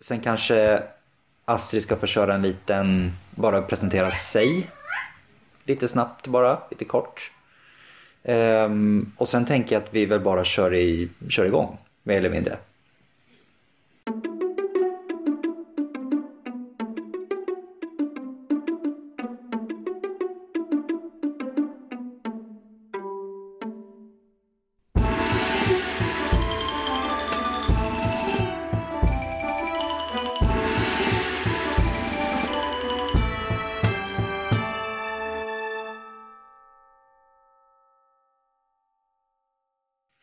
Sen kanske Astrid ska få köra en liten, bara presentera sig. Lite snabbt bara, lite kort. Um, och sen tänker jag att vi väl bara kör, i, kör igång, mer eller mindre.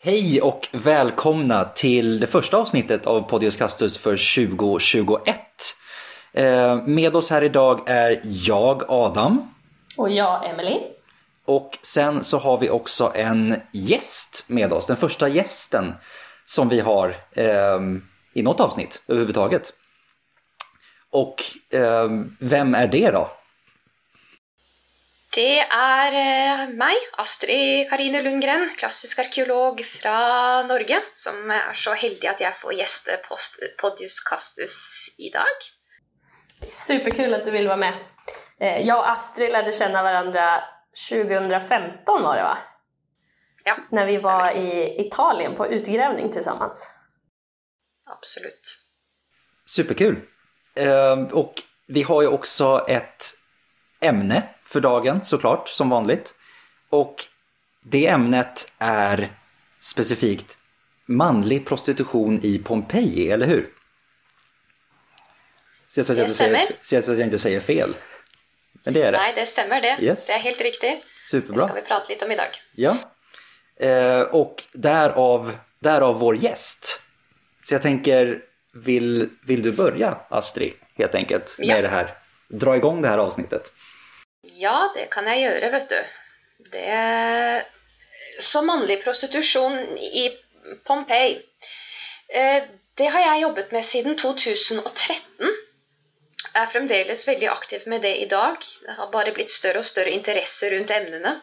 Hej och välkomna till det första avsnittet av Podius Castus för 2021. Eh, med oss här idag är jag, Adam. Och jag, Emily. Och sen så har vi också en gäst med oss, den första gästen som vi har eh, i något avsnitt överhuvudtaget. Och eh, vem är det då? Det er eh, meg, Astrid Karine Lundgren, klassisk arkeolog fra Norge, som er så heldig at jeg får gjeste Podius Castus i dag. Superkul at du ville være med. Jeg og Astrid lærte kjenne hverandre 2015 var det va? Ja. Når vi var i Italien på utgravning sammen. Absolutt. Superkul! Og och vi har jo også et ämne för dagen såklart, som vanligt. Och det ämnet är specifikt manlig prostitution i Pompeji, eller hur? Så jag, det stämmer. så att jag inte säger fel. Men det är det. Nej, det stämmer det. Yes. Det är helt riktigt. Superbra. Det ska vi prata lite om idag. Ja. Eh, och därav, därav vår gäst. Så jag tänker, vill, vill du börja Astrid, helt enkelt, med ja. det här? Dra igång det här avsnittet. Ja, det kan jeg gjøre, vet du. Det Så mannlig prostitusjon i Pompeii eh, Det har jeg jobbet med siden 2013. Jeg er fremdeles veldig aktiv med det i dag. Det har bare blitt større og større interesse rundt emnene.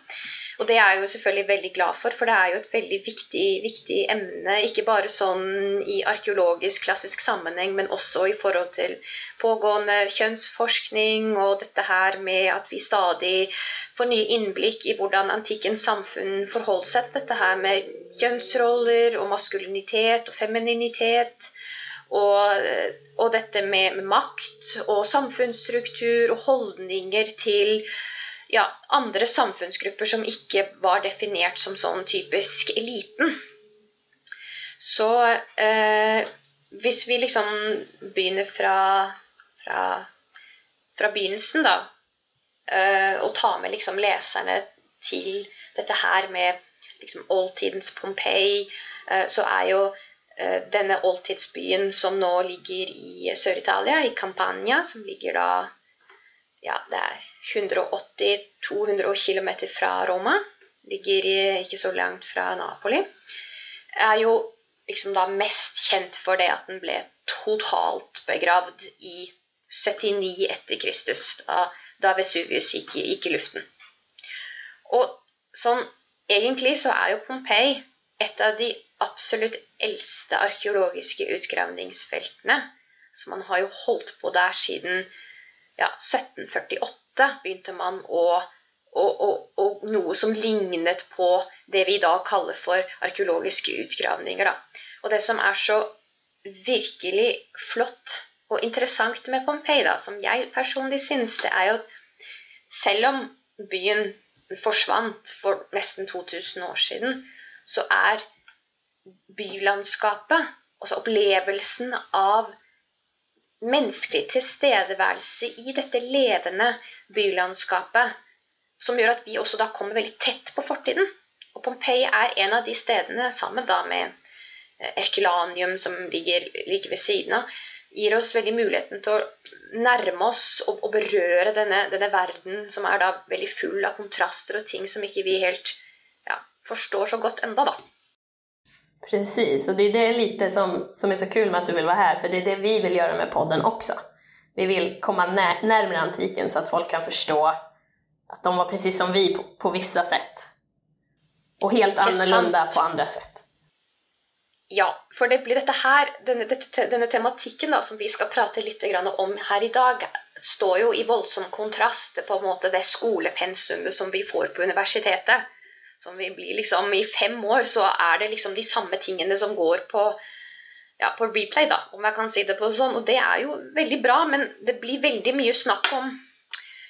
Og det er jeg jo selvfølgelig veldig glad for, for det er jo et veldig viktig, viktig emne. Ikke bare sånn i arkeologisk, klassisk sammenheng, men også i forhold til pågående kjønnsforskning og dette her med at vi stadig får nye innblikk i hvordan antikkens samfunn forholdt seg til dette her med kjønnsroller og maskulinitet og femininitet. Og, og dette med, makt og samfunnsstruktur og holdninger til ja, andre samfunnsgrupper som ikke var definert som sånn typisk eliten. Så eh, hvis vi liksom begynner fra, fra, fra begynnelsen, da, eh, og tar med liksom leserne til dette her med liksom oldtidens Pompeii, eh, så er jo eh, denne oldtidsbyen som nå ligger i Sør-Italia, i Campania, som ligger da Ja, det er 180-200 km fra Roma. Ligger ikke så langt fra Napoli. Er jo liksom da mest kjent for det at den ble totalt begravd i 79 etter Kristus, da, Vesuvius gikk, gikk i luften. Og sånn egentlig så er jo Pompeii et av de absolutt eldste arkeologiske utgravningsfeltene. Så man har jo holdt på der siden ja, 1748 begynte man å og, og, og, noe som lignet på det vi i dag kaller for arkeologiske utgravninger. Da. Og det som er så virkelig flott og interessant med Pompeii, som jeg personlig synes, det er jo at selv om byen forsvant for nesten 2000 år siden, så er bylandskapet, altså opplevelsen av menneskelig tilstedeværelse i dette levende bylandskapet, som gjør at vi også da kommer veldig tett på fortiden. Og Pompeii er en av de stedene, sammen da med eh, Erkelanium, som ligger like ved siden av, gir oss veldig muligheten til å nærme oss og, og berøre denne, denne, verden som er da veldig full av kontraster og ting som ikke vi helt ja, forstår så godt enda, da. Precis, och det är det lite som, som är så kul med att du vill vara här, för det är det vi vill göra med podden också. Vi vill komma nä närmare antiken så att folk kan förstå att de var precis som vi på, på vissa sätt. Och helt annorlunda på andra sätt. Ja, for det blir dette her, denne, denne tematikken da, som vi skal prate litt om her i dag, står jo i voldsom kontrast til på en måte det skolepensumet som vi får på universitetet. Som vi blir liksom I fem år så er det liksom de samme tingene som går på, ja, på replay, da, om jeg kan si det på sånn. Og det er jo veldig bra, men det blir veldig mye snakk om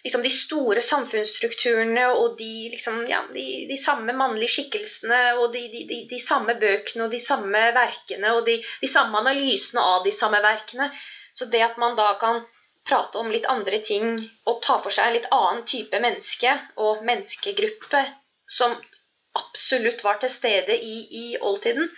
liksom de store samfunnsstrukturene og de, liksom, ja, de, de samme mannlige skikkelsene og de, de, samme bøkene og de samme verkene og de, samme analysene av de samme verkene. Så det at man da kan prate om litt andre ting og ta for seg en litt annen type menneske og menneskegruppe som absolutt var til stede i, i oldtiden,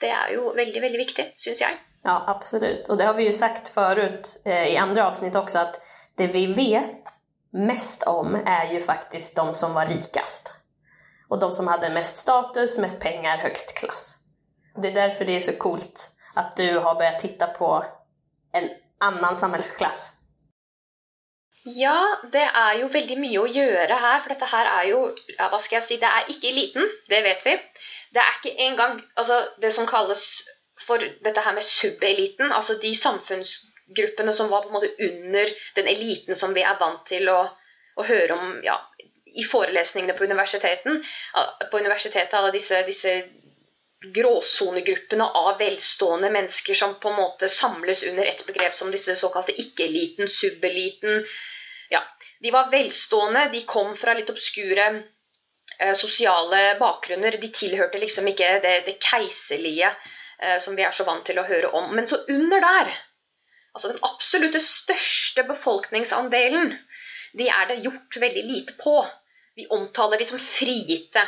det er jo veldig, veldig viktig, syns jeg. Ja, absolutt. Og det har vi jo sagt forut eh, i andre avsnitt også, at det vi vet mest om er jo faktisk de som var rikest. Og de som hadde mest status, mest penger, høyest klass. Det er derfor det er så coolt at du har börjat titta på en annen samhällsklass. Ja, det er jo veldig mye å gjøre her. For dette her er jo ja, Hva skal jeg si? Det er ikke eliten, det vet vi. Det er ikke engang altså, det som kalles for dette her med subeliten, altså de samfunns gruppene som var på en måte under den eliten som vi er vant til å, å høre om ja, i forelesningene på universiteten. På universitetet alle disse, disse gråsonegruppene av velstående mennesker som på en måte samles under et begrep som disse såkalte ikke-eliten, subeliten. Ja, de var velstående, de kom fra litt obskure eh, sosiale bakgrunner. De tilhørte liksom ikke det, det keiserlige eh, som vi er så vant til å høre om. Men så under der altså den absolutte største befolkningsandelen, de er det gjort veldig lite på. Vi omtaler de som frigitte.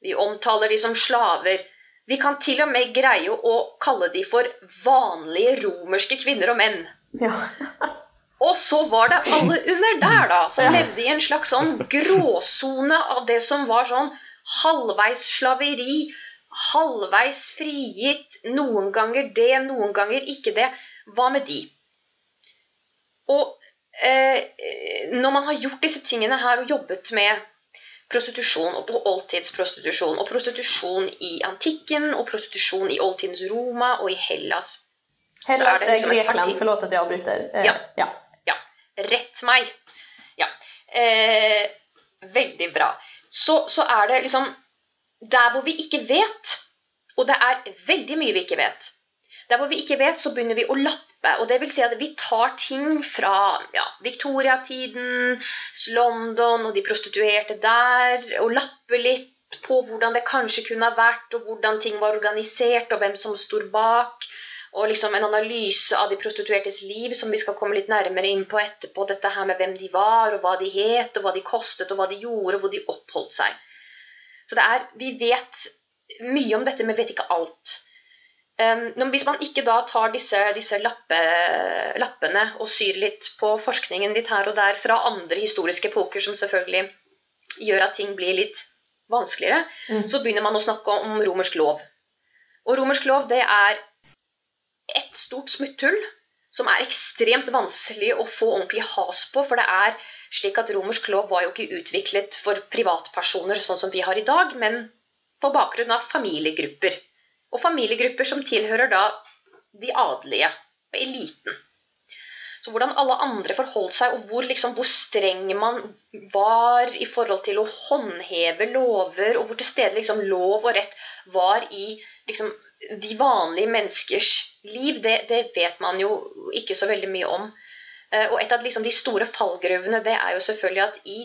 Vi omtaler de som slaver. Vi kan til og med greie å kalle de for vanlige romerske kvinner og menn. Ja. og så var det alle under der, da, som levde i en slags sånn gråsone av det som var sånn halvveis slaveri, halvveis frigitt, noen ganger det, noen ganger ikke det. Hva med de? Og eh, når man har gjort disse tingene her og jobbet med prostitusjon og oldtidsprostitusjon og prostitusjon i antikken og prostitusjon i oldtidens Roma og i Hellas Hellas er liksom Grekland, forlåt at jeg avbryter. Eh, ja. ja. Rett meg. Ja. Eh, veldig bra. Så, så er det liksom Der hvor vi ikke vet, og det er veldig mye vi ikke vet Der hvor vi ikke vet, så begynner vi å lappe og det vil si at vi tar ting fra ja, Victoria-tiden, London og de prostituerte der, og lapper litt på hvordan det kanskje kunne ha vært, og hvordan ting var organisert, og hvem som står bak. Og liksom en analyse av de prostituertes liv som vi skal komme litt nærmere inn på etterpå. Dette her med hvem de var, og hva de het, og hva de kostet, og hva de gjorde, og hvor de oppholdt seg. Så det er, vi vet mye om dette, men vet ikke alt. Um, hvis man ikke da tar disse, disse lappe, lappene og syr litt på forskningen litt her og der fra andre historiske epoker, som selvfølgelig gjør at ting blir litt vanskeligere, mm. så begynner man å snakke om romersk lov. Og romersk lov det er stort smutthull som er ekstremt vanskelig å få ordentlig has på. For det er slik at romersk lov var jo ikke utviklet for privatpersoner sånn som vi har i dag, men på bakgrunn av familiegrupper og familiegrupper som tilhører da de adelige eliten. Så hvordan alle andre forholdt seg, og hvor, liksom, hvor streng man var i forhold til å håndheve lover, og hvor til stede liksom, lov og rett var i liksom, de vanlige menneskers liv, det, det, vet man jo ikke så veldig mye om. Eh, og et av liksom, de store fallgruvene det er jo selvfølgelig at i,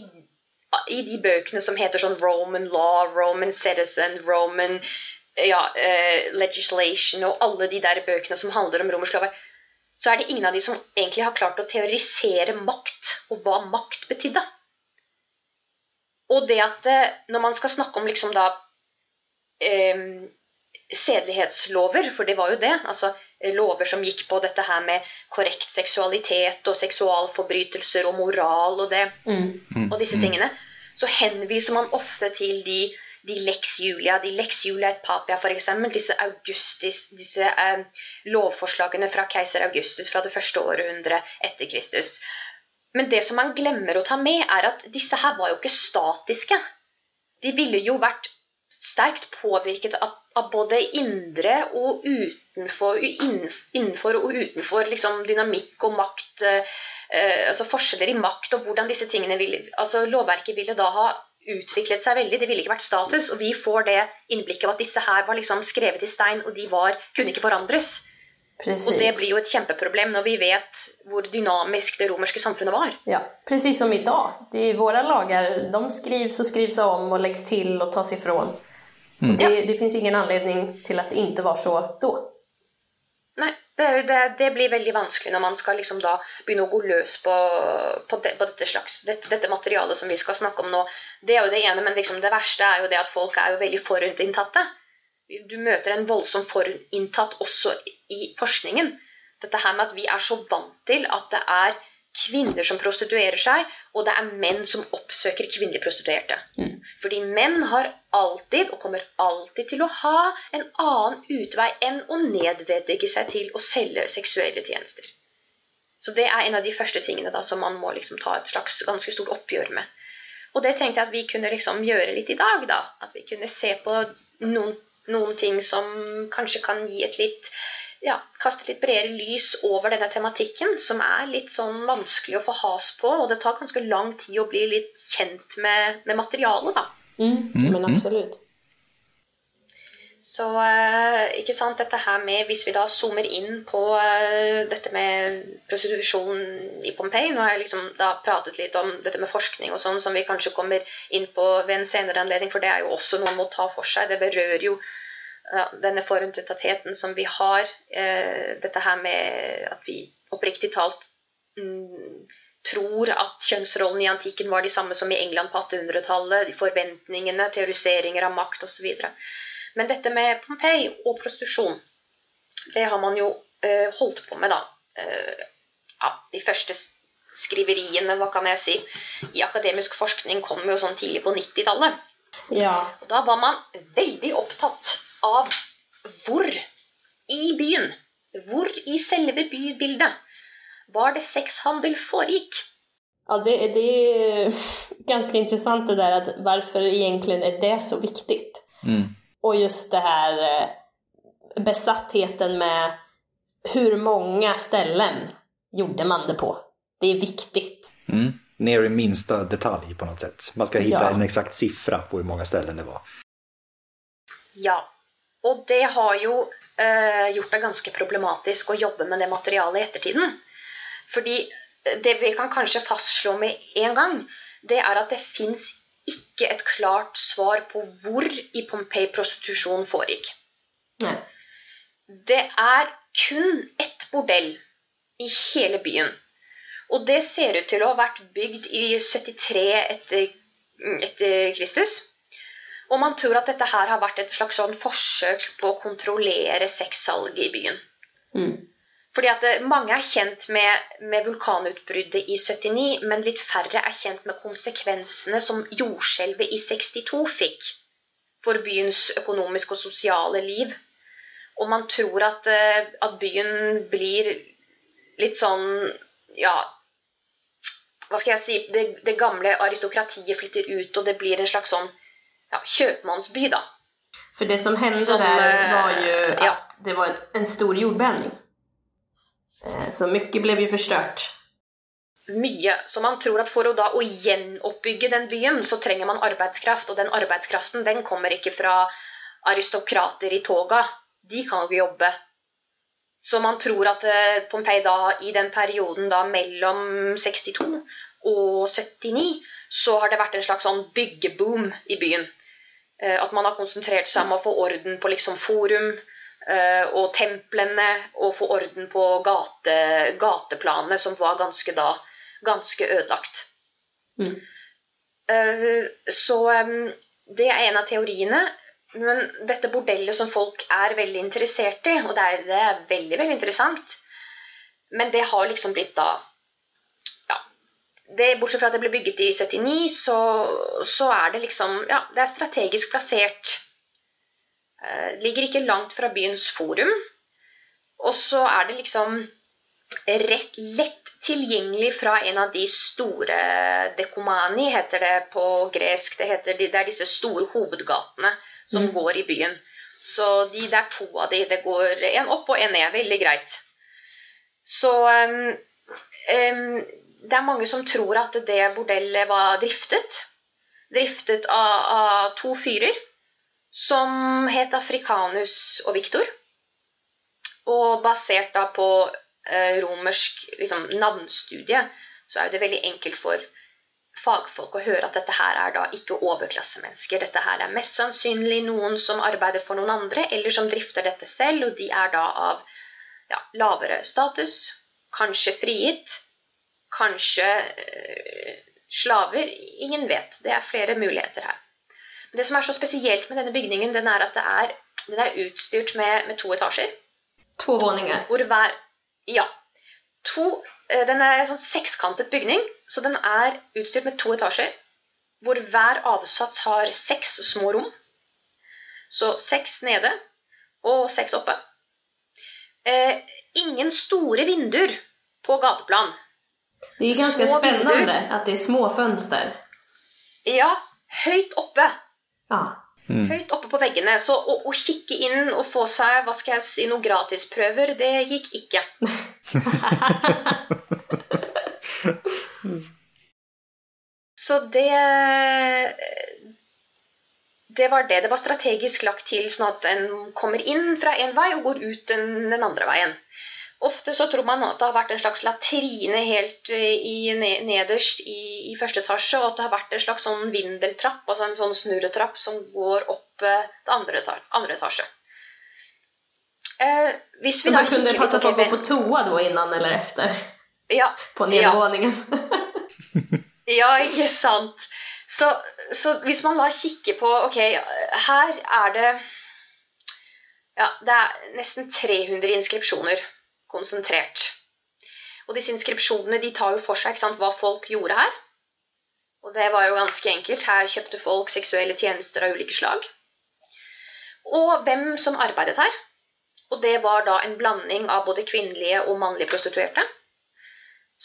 i de bøkene som heter sånn Roman law, Roman citizen, Roman ja, eh, legislation og alle de der bøkene som handler om romersk lov, så er det ingen av de som egentlig har klart å teorisere makt, og hva makt betydde. Og det at uh, når man skal snakke om liksom da um, sedelighetslover, for det var jo det, altså lover som gikk på dette her med korrekt seksualitet og seksualforbrytelser og moral og det, mm. mm. og disse mm. tingene, så henviser man ofte til de de Lex Julia, de Lex Julia et papia f.eks., disse, Augustis, disse eh, lovforslagene fra keiser Augustus fra det første århundret etter Kristus. Men det som man glemmer å ta med, er at disse her var jo ikke statiske. De ville jo vært sterkt påvirket av, av både indre og utenfor, innenfor og utenfor liksom, dynamikk og makt. Eh, altså Forskjeller i makt og hvordan disse tingene ville altså Lovverket ville da ha utviklet seg veldig. Det ville ikke vært status. Og vi får det innblikket av at disse her var liksom skrevet i stein, og de var, kunne ikke forandres. Precis. Og det blir jo et kjempeproblem når vi vet hvor dynamisk det romerske samfunnet var. Ja, precis som i dag. Våre lager de skrivs og skrivs om og legges til og tas ifrån. Mm. Det, det finnes ingen anledning til at det ikke var så da. Nei, det, det, det, blir veldig vanskelig når man skal liksom da begynne å gå løs på, på, de, på dette, slags, dette, materialet som vi skal snakke om nå. Det er jo det ene, men liksom det verste er jo det at folk er jo veldig forutinntatte. Du møter en voldsom forutinntatt også i forskningen. Dette her med at vi er så vant til at det er kvinner som prostituerer seg, og det er menn som oppsøker kvinnelige prostituerte. Mm. Fordi menn har alltid, og kommer alltid til å ha, en annen utvei enn å nedvedlegge seg til å selge seksuelle tjenester. Så det er en av de første tingene da, som man må liksom ta et slags ganske stort oppgjør med. Og det tenkte jeg at vi kunne liksom gjøre litt i dag. da, At vi kunne se på noen, noen ting som kanskje kan gi et litt ja, kaste litt bredere lys over denne tematikken, som er litt sånn vanskelig å få has på. Og det tar ganske lang tid å bli litt kjent med, med materialet, da. Mm, mm men mm. absolutt. Så eh, ikke sant, dette her med Hvis vi da zoomer inn på uh, dette med prostitusjon i Pompeii Nå har jeg liksom da pratet litt om dette med forskning og sånn, som vi kanskje kommer inn på ved en senere anledning, for det er jo også noe man må ta for seg. Det berører jo denne forutinntattheten som vi har, eh, dette her med at vi oppriktig talt mm, tror at kjønnsrollen i antikken var de samme som i England på 1800-tallet, forventningene, teoriseringer av makt osv. Men dette med Pompeii og prostitusjon, det har man jo eh, holdt på med, da. Eh, ja, de første skriveriene, hva kan jeg si, i akademisk forskning kom jo sånn tidlig på 90-tallet. Ja. Og da var man veldig opptatt av hvor i byen, hvor i selve bybildet, var det sexhandel foregikk. Ja, det, det er ganske interessant det der at hvorfor egentlig er det så viktig. Mm. Og just det her eh, besattheten med hvor mange ställen gjorde man det på. Det er viktig. Mm. Ned i minsta detalj på noe sett. Man skal hitta ja. en exakt siffra på hvor mange ställen det var. Ja, og det har jo eh, gjort det ganske problematisk å jobbe med det materialet i ettertiden. Fordi det vi kan kanskje fastslå med en gang, det er at det fins ikke et klart svar på hvor i Pompeii prostitusjon foregikk. Det er kun ett bordell i hele byen. Og det ser ut til å ha vært bygd i 73 etter, etter Kristus. Og man tror at dette her har vært et slags sånn forsøk på å kontrollere sexsalget i byen. Mm. Fordi at eh, Mange er kjent med, med, vulkanutbruddet i 79, men litt færre er kjent med konsekvensene som jordskjelvet i 62 fikk for byens økonomiske og sosiale liv. Og man tror at, eh, at byen blir litt sånn Ja, hva skal jeg si det, det gamle aristokratiet flytter ut, og det blir en slags sånn ja, kjøpmannsby, da. For det som hendte som, der, eh, var jo at ja. det var en stor jordbevning. Eh, så mye ble jo forstørt. Mye. Så man tror at for å da å gjenoppbygge den byen, så trenger man arbeidskraft. Og den arbeidskraften den kommer ikke fra aristokrater i toga. De kan jo jobbe. Så man tror at eh, Pompeii da i den perioden da mellom 62 og 79 så har det vært en slags sånn byggeboom i byen. Eh, at man har konsentrert seg om å få orden på liksom forum eh, og templene, og få orden på gate, gateplanene, som var ganske da ganske ødelagt. Mm. Så det er en av teoriene. Men dette bordellet som folk er veldig interessert i, og det er, det er veldig, veldig interessant, men det har liksom blitt da det, bortsett fra at det ble bygget i 79, så, så er det liksom Ja, det er strategisk plassert. Eh, ligger ikke langt fra byens forum. Og så er det liksom rett lett tilgjengelig fra en av de store Dekomani, heter det på gresk. Det, heter, det er disse store hovedgatene som går i byen. Så de, det er to av de. Det går en opp og en ned. Veldig greit. Så um, um, det er mange som tror at det bordellet var driftet. Driftet av, av to fyrer som het Afrikanus og Viktor. Og basert da på eh, romersk liksom, navnstudie, så er det veldig enkelt for fagfolk å høre at dette her er da ikke overklassemennesker. Dette her er mest sannsynlig noen som arbeider for noen andre, eller som drifter dette selv, og de er da av ja, lavere status, kanskje frigitt, kanskje øh, slaver. Ingen vet. Det er flere muligheter her. Men det som er så spesielt med denne bygningen, den er at er, den er utstyrt med, med to etasjer. To våninger. Hvor hver Ja. To, øh, den er en sånn sekskantet bygning, så den er utstyrt med to etasjer. Hvor hver avsats har seks små rom. Så seks nede og seks oppe. Eh, ingen store vinduer på gateplan. Det er ganske Små spennende vinduer. at det er små fönster. Ja, høyt oppe. Ja. Mm. Høyt oppe på veggene. Så å, å kikke inn og få seg hva skal jeg si, noen gratisprøver, det gikk ikke. Så det Det var det. Det var strategisk lagt til sånn at en kommer inn fra en vei og går ut den, den andre veien. Ofte så tror man at det har vært en slags latrine helt eh, i, nederst i, i første etasje, og at det har vært en slags sånn vindeltrapp, altså en sånn snurretrapp som går opp eh, til andre, andre etasje. Eh, Så man kunne passe passa på å gå på toa da innan eller efter? Ja, På Ja. Ja, ikke sant. Så, så hvis man da kikker på Ok, her er det Ja, det er nesten 300 inskripsjoner konsentrert. Og disse inskripsjonene de tar jo for seg sant, hva folk gjorde her. Og det var jo ganske enkelt. Her kjøpte folk seksuelle tjenester av ulike slag. Og hvem som arbeidet her. Og det var da en blanding av både kvinnelige og mannlige prostituerte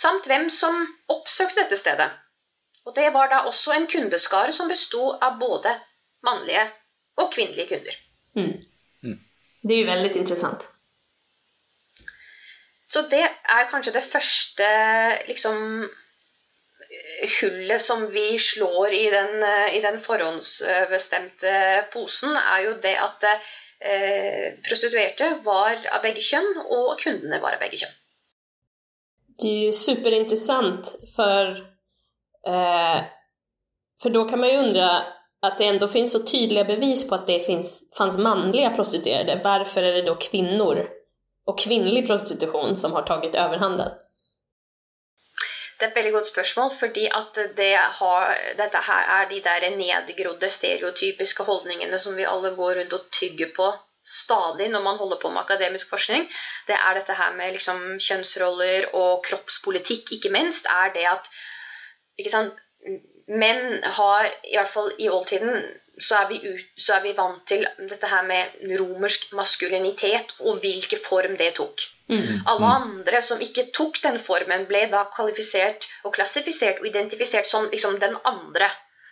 samt hvem som oppsøkte dette stedet. Og det var da også en kundeskare som besto av både mannlige og kvinnelige kunder. Mm. Mm. Det er jo veldig interessant. Så det er kanskje det første liksom hullet som vi slår i den, eh, i den forhåndsbestemte posen, er jo det at eh, prostituerte var av begge kjønn, og kundene var av begge kjønn. Det är ju superintressant för, eh, för då kan man ju undra att det ändå finns så tydliga bevis på att det finns, fanns manliga prostituerade. Varför är det då kvinnor och kvinnlig prostitution som har tagit överhanden? Det er et veldig godt spørsmål, fordi at det har, dette her er de der nedgrodde, stereotypiske holdningene som vi alle går rundt og tygger på stadig når man holder på med akademisk forskning. Det er dette her med liksom kjønnsroller og kroppspolitikk, ikke minst, er det at sant, menn har, i hvert fall i oldtiden, så er, vi ut, så er vi vant til dette her med romersk maskulinitet og hvilken form det tok. Mm. Alle andre som ikke tok den formen, ble da kvalifisert og klassifisert og identifisert som liksom den andre.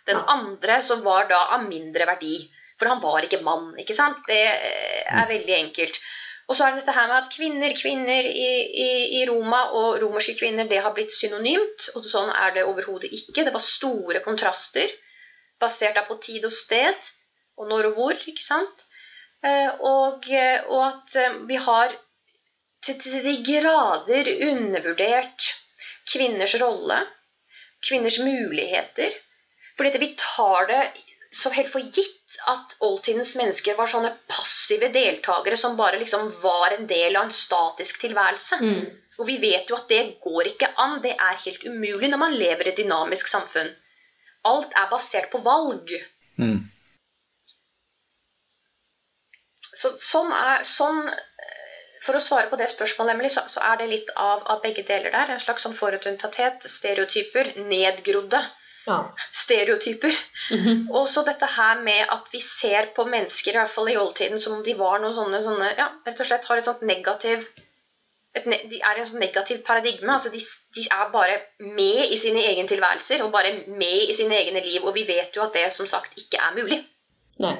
Den andre som var da av mindre verdi. For han var ikke mann, ikke sant? Det er veldig enkelt. Og så er det dette her med at kvinner, kvinner i, i, i Roma og romerske kvinner, det har blitt synonymt. Og sånn er det overhodet ikke. Det var store kontraster basert på tid og sted, og når og hvor, ikke sant? Eh, Og, eh, og at eh, vi har til, til de grader undervurdert kvinners rolle, kvinners muligheter. Fordi vi tar det så helt for gitt at oldtidens mennesker var sånne passive deltakere som bare liksom var en del av en statisk tilværelse. Mm. Og vi vet jo at det går ikke an. Det er helt umulig når man lever i et dynamisk samfunn. Alt er basert på valg. Mm. Så, sånn er, sånn, eh, for å svare på det spørsmålet, Emily, så, så er det litt av, av begge deler der. En slags sånn forutinntatthet, stereotyper, nedgrodde Ja. stereotyper. Mhm. Og så dette her med at vi ser på mennesker, i hvert fall i oldtiden, som om de var noen sånne, sånne ja, rett og slett har et sånt negativ et, De er i en sånn negativ paradigme. altså de, de er bare med i sine egne tilværelser og bare med i sine egne liv. Og vi vet jo at det som sagt ikke er mulig. Nei,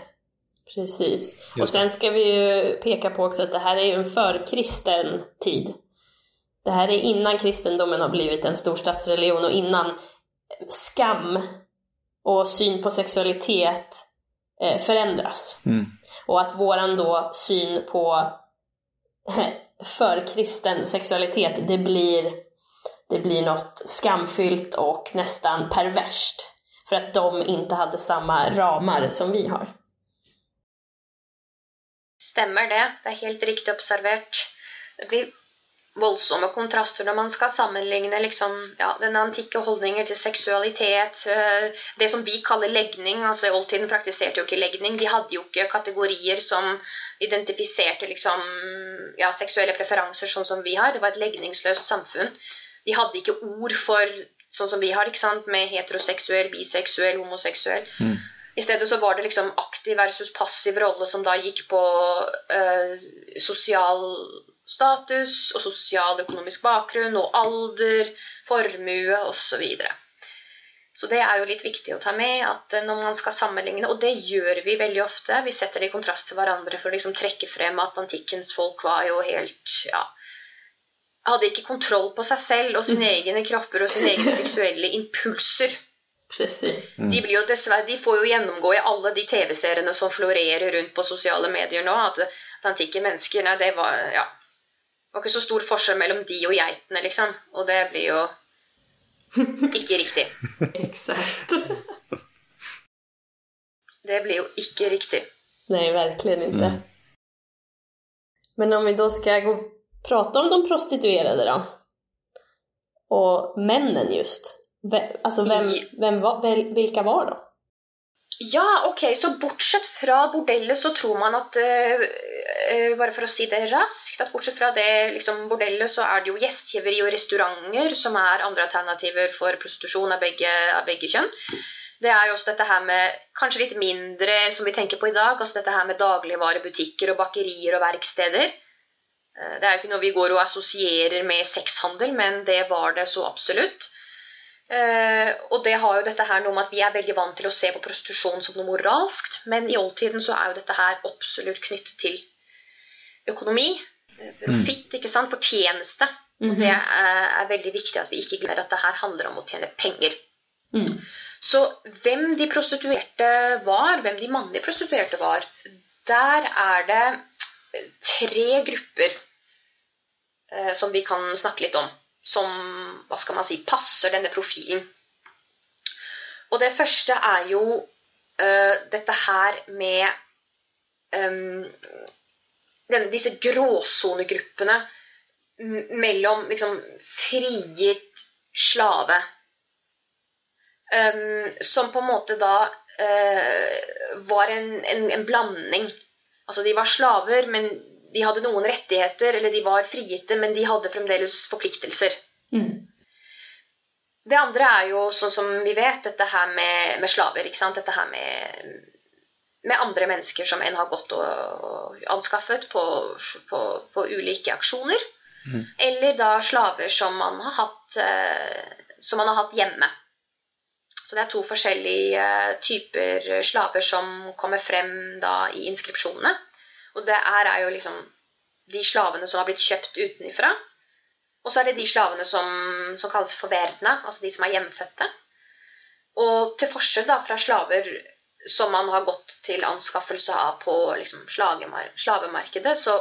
Precis. Og sen skal vi jo peka på også at det her er jo en førkristen tid. Det her er innan kristendommen har blivit en storstadsreligion og innan skam och syn på sexualitet eh, förändras. Mm. Och att våran då syn på förkristen sexualitet, det blir, det blir något skamfyllt och nästan perverst. För att de inte hade samma ramar som vi har. Stemmer det. Det er helt riktig observert. Det blir voldsomme kontraster når man skal sammenligne liksom, ja, den antikke holdninger til seksualitet. eh, Det som vi kaller legning. altså oldtiden praktiserte jo ikke legning. De hadde jo ikke kategorier som identifiserte liksom, ja, seksuelle preferanser sånn som vi har. Det var et legningsløst samfunn. De hadde ikke ord for sånn som vi har, ikke sant, med heteroseksuell, biseksuell, homoseksuell. Mm. I stedet så var det liksom aktiv versus passiv rolle som da gikk på eh, sosial status og sosialøkonomisk bakgrunn og alder, formue osv. Så, så det er jo litt viktig å ta med at eh, når man skal sammenligne, og det gjør vi veldig ofte, vi setter det i kontrast til hverandre for å liksom trekke frem at antikkens folk var jo helt ja, hadde ikke kontroll på seg selv og sine egne kropper og sine egne seksuelle impulser. Precis. De, blir jo dessverre, de får jo gjennomgå i alle de TV-seriene som florerer rundt på sosiale medier nå, at, at antikke mennesker nei, det var, ja, det var ikke så stor forskjell mellom de og geitene, liksom. Og det blir jo ikke riktig. Exakt. Det blir jo ikke riktig. Nej, verkligen inte. Mm. Men om vi då ska gå prata om de prostituerade då. Och männen just. Ve- Alltså vem, I- vem var, vilka var de? Ja, ok, så bortsett fra bordellet så tror man at uh, uh, Bare for å si det raskt, at bortsett fra det liksom, bordellet, så er det jo gjestgiveri og restauranter som er andre alternativer for prostitusjon av begge, av begge kjønn. Det er jo også dette her med kanskje litt mindre som vi tenker på i dag, altså dette her med dagligvarebutikker og bakerier og verksteder. Uh, Det er jo ikke noe vi går og assosierer med sexhandel, men det var det så absolutt. Eh, og det har jo dette her noe med at vi er veldig vant til å se på prostitusjon som noe moralskt, men i oldtiden så er jo dette her absolutt knyttet til økonomi. eh, Profitt, ikke sant, fortjeneste. Og det er, er veldig viktig at vi ikke glemmer at det her handler om å tjene penger. Mm. Så hvem de prostituerte var, hvem de mannlige prostituerte var, der er det tre grupper eh, som vi kan snakke litt om. Som hva skal man si, passer denne profilen. Og det første er jo uh, dette her med um, denne, disse gråsonegruppene mellom liksom frigitt slave um, som på en måte da uh, var en, en, en blanding. Altså de var slaver, men de hadde noen rettigheter, eller de var frigitte, men de hadde fremdeles forpliktelser. Mm. Det andre er jo sånn som vi vet, dette her med, med slaver. ikke sant? Dette her med, med andre mennesker som en har gått og, og anskaffet på, på, på ulike aksjoner. Mm. Eller da slaver som man har hatt, eh, som man har hatt hjemme. Så det er to forskjellige eh, typer slaver som kommer frem da i inskripsjonene. Og det her er jo liksom de slavene som har blitt kjøpt utenifra. Og så er det de slavene som, som kalles forverdene, altså de som er hjemfødte. Og til forskjell da fra slaver som man har gått til anskaffelse av på liksom, slavemarkedet, så,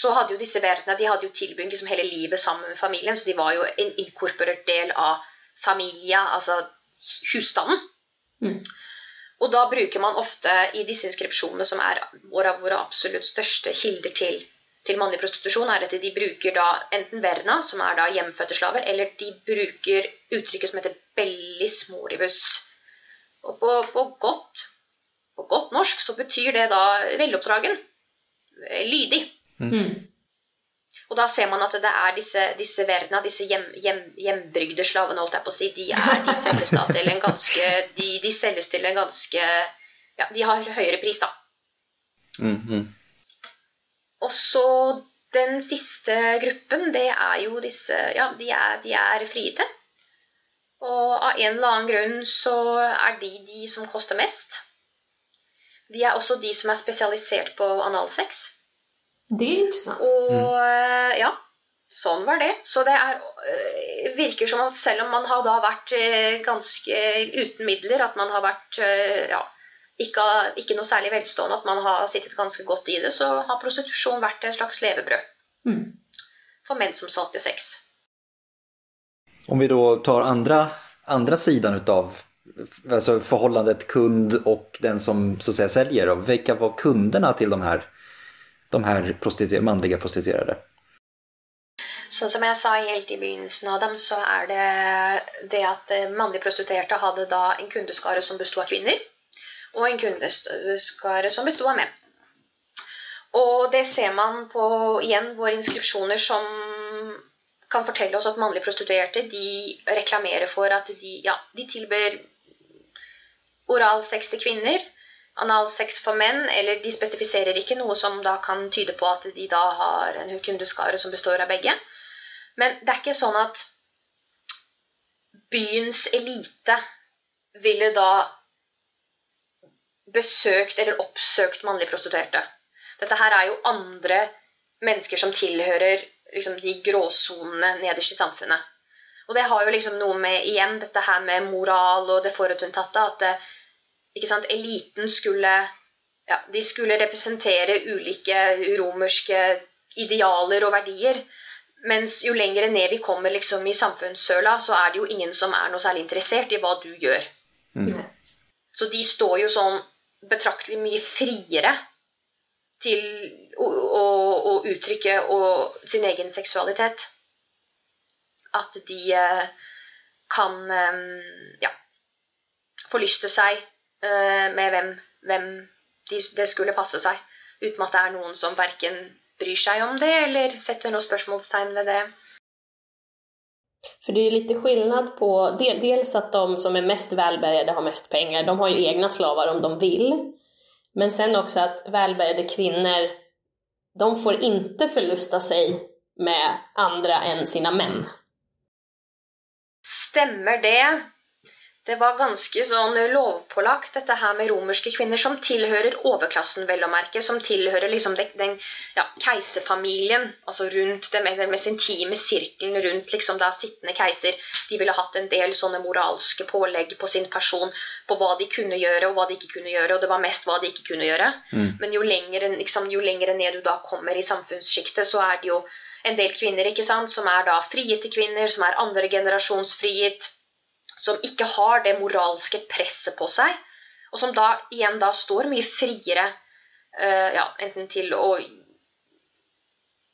så hadde jo disse verdene de hadde jo tilbringt liksom, hele livet sammen med familien, så de var jo en inkorporert del av familia, altså husstanden. Mm. Og da bruker man ofte i disse inskripsjonene, som er våre, våre absolutt største kilder til, til mannlig prostitusjon, er at de bruker da enten verna, som er da hjemfødte slaver, eller de bruker uttrykket som heter bellis moribus. Og på, på, godt, på godt norsk så betyr det da veloppdragen. Lydig. Mm. Og da ser man at det er disse, disse verna, disse hjem, hjem, hjembrygde slavene, holdt jeg på å si, de, er, de selges da til en ganske de, de selges til en ganske Ja, de har høyere pris, da. Mm, -hmm. Og så den siste gruppen, det er jo disse Ja, de er, de er frigitte. Og av en eller annen grunn så er de de som koster mest. de er også de som er spesialisert på analsex. Det er interessant. Og eh, ja, sånn var det. Så det er, eh, virker som at selv om man har da vært eh, ganske uten midler, at man har vært ja, ikke, ikke noe særlig velstående, at man har sittet ganske godt i det, så har prostitusjon vært et slags levebrød Mm. for menn som solgte sex. Om vi da tar andre, andre siden utav altså forholdet kund og den som så att säga säljer. Då. Var kundene til de här, de här prostituer manliga prostituerade? Sånn som jeg sa helt i begynnelsen av dem, så er det det at eh, mannlige prostituerte hadde da en kundeskare som besto av kvinner, og en kundeskare som besto av menn. Og det ser man på igjen våre inskripsjoner som kan fortelle oss at mannlige prostituerte de reklamerer for at de, ja, de tilbyr oralsex til kvinner, analsex for menn, eller de spesifiserer ikke noe som da kan tyde på at de da har en kundeskare som består av begge. Men det er ikke sånn at byens elite ville da besøkt eller oppsøkt mannlige prostituerte. Dette her er jo andre mennesker som tilhører liksom, de gråsonene nederst i samfunnet. Og det har jo liksom noe med igjen dette her med moral og det forutinntatte at det, ikke sant, eliten skulle ja, de skulle representere ulike romerske idealer og verdier. Mens jo lenger ned vi kommer liksom i samfunnssøla, så er det jo ingen som er noe særlig interessert i hva du gjør. Mm. Så de står jo sånn betraktelig mye friere til å, å, å uttrykke og, sin egen seksualitet. At de eh, kan eh, ja, forlyste seg med hvem, hvem de, det skulle passe seg. Uten at det er noen som verken bryr seg om det eller setter noe spørsmålstegn ved det. För det är lite skillnad på del, dels at de som er mest välbärgade har mest penger, de har ju egna slavar om de vil, Men sen også at välbärgade kvinner, de får ikke förlusta seg med andre enn sina menn. Stemmer det? Det var ganske sånn lovpålagt, dette her med romerske kvinner som tilhører overklassen, vel å merke. Som tilhører liksom den, den ja, keiserfamilien, altså rundt med den mest intime sirkelen rundt liksom da sittende keiser. De ville hatt en del sånne moralske pålegg på sin person på hva de kunne gjøre og hva de ikke kunne gjøre, og det var mest hva de ikke kunne gjøre. Mm. Men jo lengre, liksom, jo lengre ned du da kommer i samfunnssjiktet, så er det jo en del kvinner ikke sant, som er da frigitte kvinner, som er andre generasjons frigitt som ikke har det moralske presset på seg, og som da igjen da står mye friere uh, ja, enten til å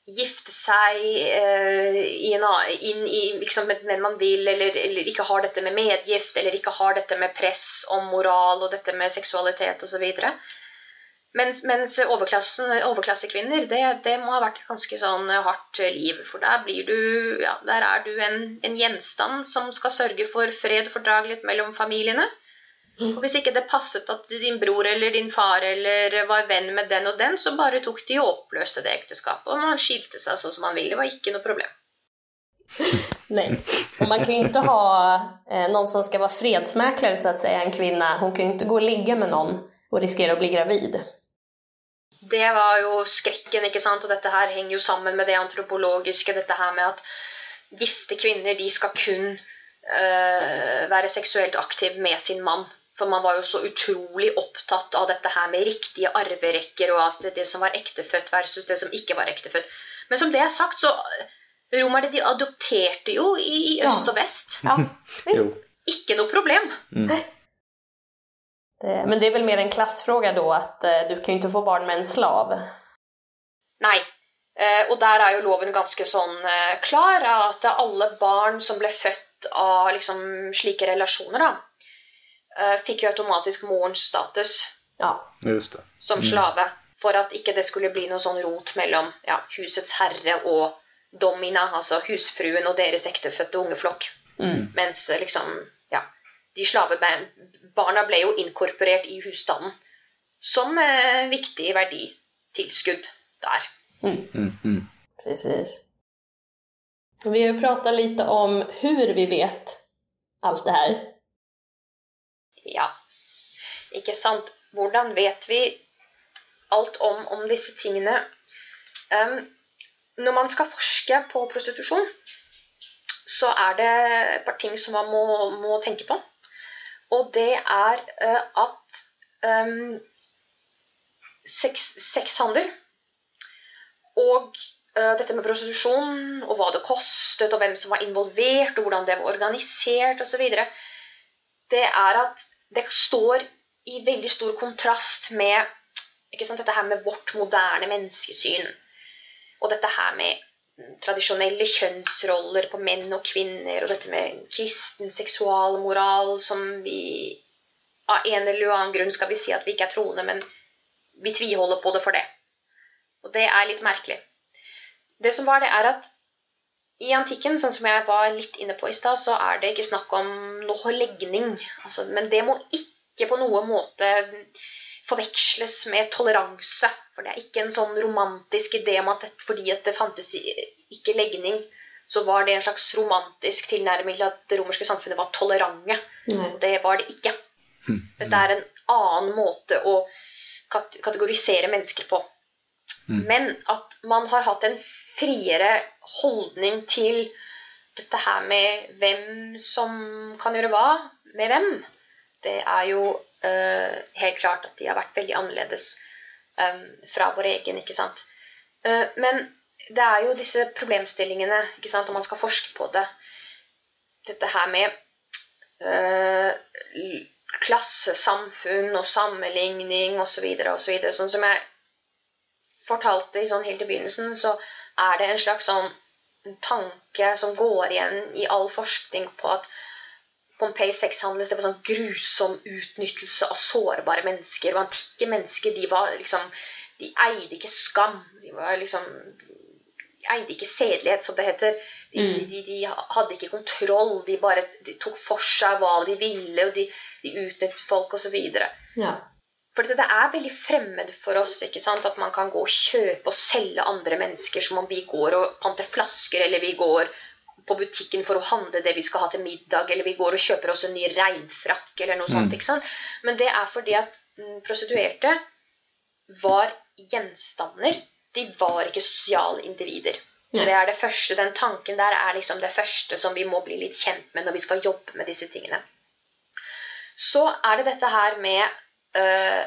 gifte seg uh, inn i liksom, med hvem man vil, eller, eller ikke har dette med medgift, eller ikke har dette med press om moral og dette med seksualitet osv. Mens, mens overklassekvinner, det, det må ha vært et ganske sånn hardt liv. For der blir du ja, der er du en, en gjenstand som skal sørge for fred og fordragelighet mellom familiene. Og hvis ikke det passet at din bror eller din far eller var venn med den og den, så bare tok de og oppløste det ekteskapet. Og man skilte seg sånn som man ville. Det var ikke noe problem. Nej. Och man kan ju inte ha eh, någon som ska vara fredsmäklare så att säga, en kvinna. Hon kan ju inte gå och ligga med någon och riskera att bli gravid. Det var jo skrekken, ikke sant. Og dette her henger jo sammen med det antropologiske. Dette her med at gifte kvinner de skal kun øh, være seksuelt aktiv med sin mann. For man var jo så utrolig opptatt av dette her med riktige arverekker, og at det som var ektefødt versus det som ikke var ektefødt. Men som det er sagt, så romerne de adopterte jo i, Ja. øst og vest. Ja. Ikke noe problem. Mm. Det, men det är väl mer en klassfråga då att eh, du kan ju inte få barn med en slav. Nei. Eh, og der er jo loven ganske sånn eh, klar, at alle barn som ble født av liksom, slike relasjoner, da, eh, fikk jo automatisk morens status Ja, Just det. som slave. For at ikke det skulle bli noe sånn rot mellom ja, husets herre og domina, altså husfruen og deres ektefødte ungeflokk. mm. Mens liksom, de slavebarna ble jo inkorporert i husstanden som eh, viktig verditilskudd der. Mm. Mm. precis. Vi har ju pratat lite om hur vi vet alt det her. Ja, ikke sant. hvordan vet vi alt om, om disse tingene? Um, når man skal forske på prostitusjon, så er det et par ting som man må, må tenke på. Og det er uh, at um, sex, sexhandel og uh, dette med prostitusjon og hva det kostet, og hvem som var involvert, og hvordan det var organisert osv., det er at det står i veldig stor kontrast med sant, dette her med vårt moderne menneskesyn. Og dette her med tradisjonelle kjønnsroller på menn og kvinner, og dette med kristen seksualmoral som vi av en eller annen grunn skal vi si at vi ikke er troende, men vi tviholder på det for det. Og det er litt merkelig. Det som var det, er at i antikken, sånn som jeg var litt inne på i stad, så er det ikke snakk om noe legning. Altså, men det må ikke på noen måte forveksles med toleranse. For det er ikke en sånn romantisk idé om at fordi at det fantes ikke legning, så var det en slags romantisk tilnærming til at det romerske samfunnet var tolerante. Mm. Det var det ikke. Hm. Dette er en annen måte å kategorisere mennesker på. Mm. Men at man har hatt en friere holdning til dette her med hvem som kan gjøre hva med hvem, det er jo uh, helt klart at de har vært veldig annerledes um, fra vår egen, ikke sant. Uh, men det er jo disse problemstillingene, ikke sant, om man skal forske på det. Dette her med uh, klassesamfunn og sammenligning osv. osv. Så sånn som jeg fortalte sånn helt i begynnelsen, så er det en slags sånn tanke som går igjen i all forskning på at Pompeii sexhandel det var sånn grusom utnyttelse av sårbare mennesker. Og antikke mennesker de var liksom De eide ikke skam. De var liksom eide ikke sedelighet, som det heter. De, mm. de, de, hadde ikke kontroll. De bare de tok for seg hva de ville, og de, de utnyttet folk osv. Ja. For det er veldig fremmed for oss ikke sant? at man kan gå og kjøpe og selge andre mennesker som om vi går og panter flasker, eller vi går på butikken for å handle det vi skal ha til middag, eller vi går og kjøper oss en ny regnfrakk, eller noe mm. sånt. ikke sant? Men det er fordi at mm, prostituerte var gjenstander de var ikke sosiale individer. Ja. Det er det første, Den tanken der er liksom det første som vi må bli litt kjent med når vi skal jobbe med disse tingene. Så er det dette her med øh,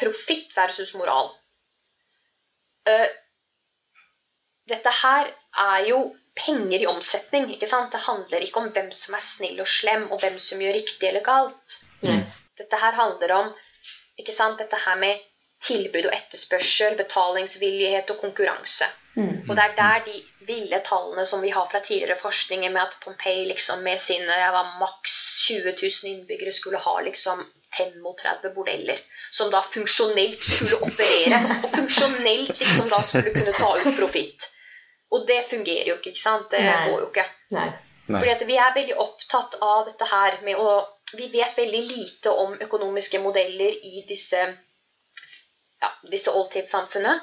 profitt versus moral. Uh, dette her er jo penger i omsetning. ikke sant? Det handler ikke om hvem som er snill og slem, og hvem som gjør riktig eller galt. Mm. Dette her handler om ikke sant? Dette her med tilbud og etterspørsel, betalingsvillighet og konkurranse. Mm. Og det er der de ville tallene som vi har fra tidligere forskninger, med at Pompeii liksom med sine maks 20 000 innbyggere skulle ha liksom 35 bordeller. Som da funksjonelt skulle operere, og funksjonelt liksom da skulle kunne ta ut profitt. Og det fungerer jo ikke, ikke sant? Det Nei. går jo ikke. Nei. Fordi at vi er veldig opptatt av dette her med å Vi vet veldig lite om økonomiske modeller i disse ja, disse oldtidssamfunnet.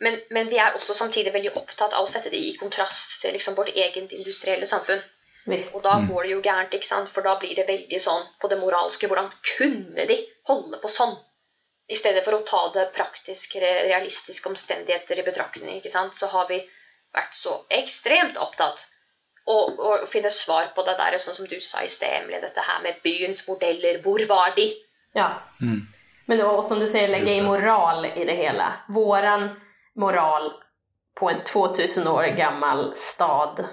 Men, men, vi er også samtidig veldig opptatt av å sette det i kontrast til liksom vårt eget industrielle samfunn. Visst. Og da mm. går det jo gærent, ikke sant? for da blir det veldig sånn på det moralske Hvordan kunne de holde på sånn? I stedet for å ta det praktiske, realistiske omstendigheter i betraktning, ikke sant? så har vi vært så ekstremt opptatt og, og finne svar på det der, sånn som du sa i sted, Emilie, dette her med byens modeller. Hvor var de? Ja. Mm. Men och som du sier, legge i moral i det hele. Våran moral på en 2000 år gammel stad.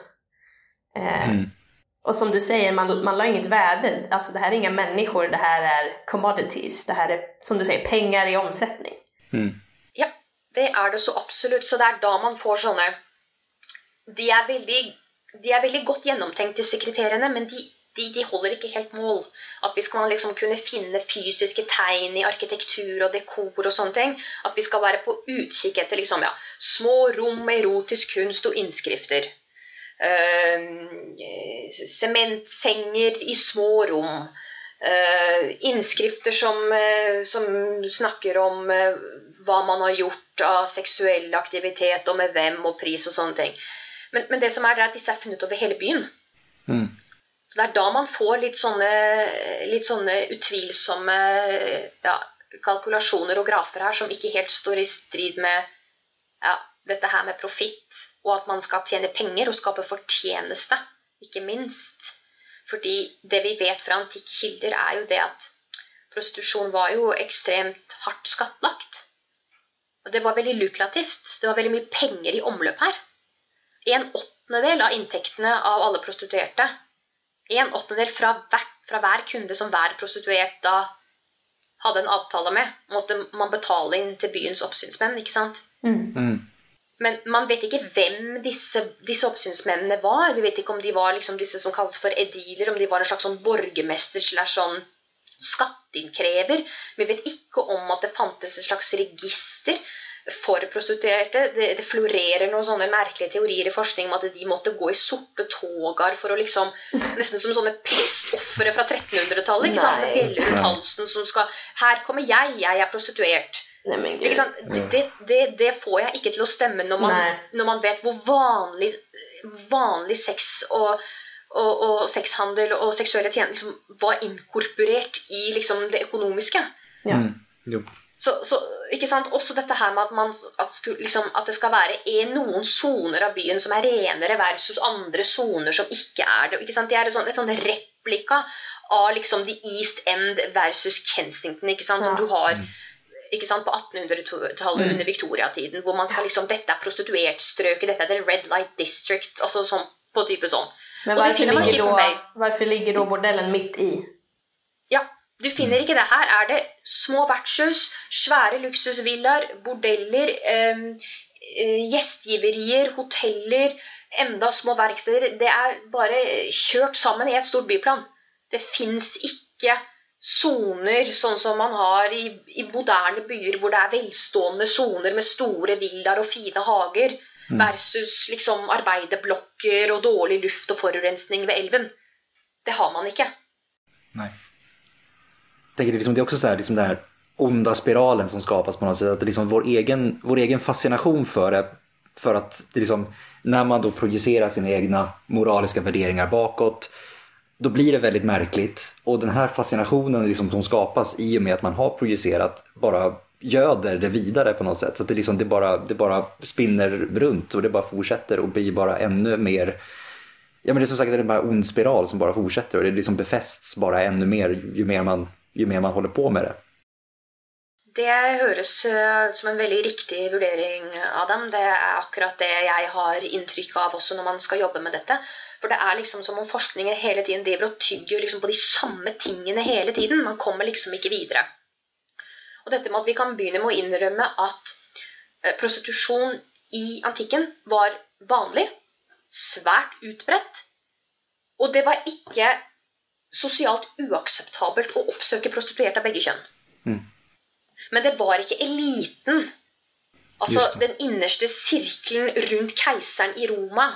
Eh, mm. Og som du sier, man, man la inget värde. Alltså det här är inga människor, det här är commodities. Det här är, som du sier, pengar i omsetning. Mm. Ja, det er det så absolutt. Så det er da man får sånne De er veldig, de er veldig godt gjennomtenkt, disse kriteriene, men de de, de, holder ikke helt mål. At vi skal liksom kunne finne fysiske tegn i arkitektur og dekor og sånne ting. At vi skal være på utkikk etter liksom, ja, små rom med erotisk kunst og innskrifter. Sementsenger uh, i små rom. Uh, innskrifter som, uh, som, snakker om uh, hva man har gjort av seksuell aktivitet, og med hvem og pris og sånne ting. Men, men det som er, det er at disse er funnet over hele byen. Mm. Så det er da man får litt sånne, litt sånne utvilsomme ja, kalkulasjoner og grafer her som ikke helt står i strid med ja, dette her med profitt, og at man skal tjene penger og skape fortjeneste, ikke minst. Fordi det vi vet fra antikke kilder, er jo det at prostitusjon var jo ekstremt hardt skattlagt. Og det var veldig lukrativt. Det var veldig mye penger i omløp her. En åttendedel av inntektene av alle prostituerte en åttendedel fra, fra, hver kunde som hver prostituert da hadde en avtale med, måtte man betale inn til byens oppsynsmenn, ikke sant? Mm. Mm. Men man vet ikke hvem disse, disse, oppsynsmennene var. Vi vet ikke om de var liksom disse som kalles for ediler, om de var en slags sånn borgermester slash sånn skatteinnkrever. Vi vet ikke om at det fantes et slags register for prostituerte. Det, det, florerer noen sånne merkelige teorier i forskning om at de måtte gå i sorte togar for å liksom Nesten som sånne pestofre fra 1300-tallet. ikke sant? Bjeller rundt halsen som skal Her kommer jeg, jeg er prostituert. Nei, det, det, det, får jeg ikke til å stemme når man, når man vet hvor vanlig, vanlig sex og, og, og, sexhandel og seksuelle tjenester liksom var inkorporert i liksom, det økonomiske. Ja. Mm. Så, så, ikke sant? Også dette her med at, man, at, liksom, at det skal være en, noen soner av byen som er renere versus andre soner som ikke er det. Ikke sant? Det er et sånt, et sånt replika av liksom the East End versus Kensington, ikke sant? som ja. du har ikke sant, på 1800-tallet mm. under viktoriatiden. Hvor man skal liksom Dette er prostituertstrøket, dette er the Red Light District. altså sånn, på type sånn. Men hvorfor ligger, da, hvorfor ligger da bordellen midt i? Du finner ikke det. Her er det små vertshus, svære luksusvillaer, bordeller, eh, gjestgiverier, hoteller, enda små verksteder. Det er bare kjørt sammen i et stort byplan. Det fins ikke soner sånn som man har i, i, moderne byer, hvor det er velstående soner med store villaer og fine hager, mm. versus liksom arbeiderblokker og dårlig luft og forurensning ved elven. Det har man ikke. Nei tänker det, liksom, det är också så här, liksom den här onda spiralen som skapas på något sätt. Att liksom vår, egen, vår egen fascination för det. För att det liksom, när man då projicerar sina egna moraliska värderingar bakåt. Då blir det väldigt märkligt. Och den här fascinationen liksom som skapas i och med att man har projicerat bara göder det vidare på något sätt. Så det, liksom, det, bara, det bara spinner runt och det bara fortsätter och blir bara ännu mer Ja men det är som sagt bara ond spiral som bara fortsätter och det liksom befästs bara ännu mer ju mer man ju mer man holder på med det. Det høres eh, som en veldig riktig vurdering, Adam. Det er akkurat det jeg har inntrykk av også når man skal jobbe med dette. For det er liksom som om forskningen hele tiden driver og tygger liksom på de samme tingene hele tiden. Man kommer liksom ikke videre. Og dette med at vi kan begynne med å innrømme at eh, prostitusjon i antikken var vanlig, svært utbredt, og det var ikke sosialt uakseptabelt å oppsøke prostituerte av begge kjønn. Mm. Men det var ikke eliten, altså den innerste sirkelen rundt keiseren i Roma,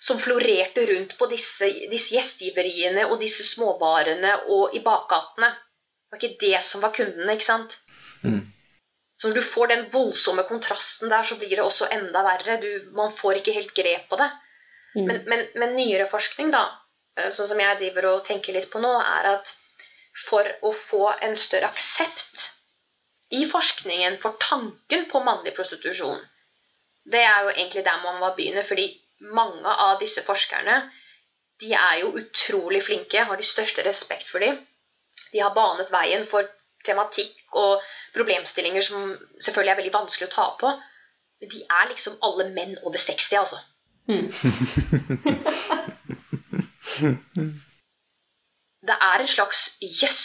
som florerte rundt på disse, disse gjestgiveriene og disse småbarene og i bakgatene. Det var ikke det som var kundene, ikke sant? Mm. Så når du får den voldsomme kontrasten der, så blir det også enda verre. Du, man får ikke helt grep på det. Mm. Men, men, men nyere forskning, da, sånn som jeg driver og tenker litt på nå, er at for å få en større aksept i forskningen for tanken på mannlig prostitusjon, det er jo egentlig der man må begynne. fordi mange av disse forskerne de er jo utrolig flinke, har de største respekt for dem. De har banet veien for tematikk og problemstillinger som selvfølgelig er veldig vanskelig å ta på. Men de er liksom alle menn over 60, altså. Mm. Det er en slags jøss. Yes,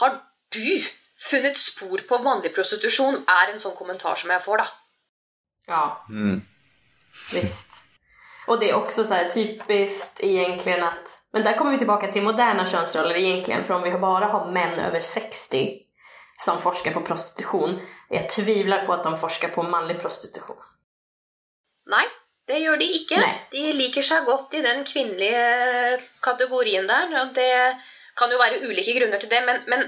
har du funnet spor på vanlig prostitusjon? Er en sånn kommentar som jeg får, da. Ja. Mm. Visst. Og det er også så här typiskt egentligen att, men der kommer vi tilbake til moderne kjønnsroller, egentlig, for om vi bare har menn over 60 som forsker på prostitution, Jeg tviler på at de forsker på manlig prostitution. Nej, det gjør de ikke. Nei. De liker seg godt i den kvinnelige kategorien der. Og det kan jo være ulike grunner til det, men, men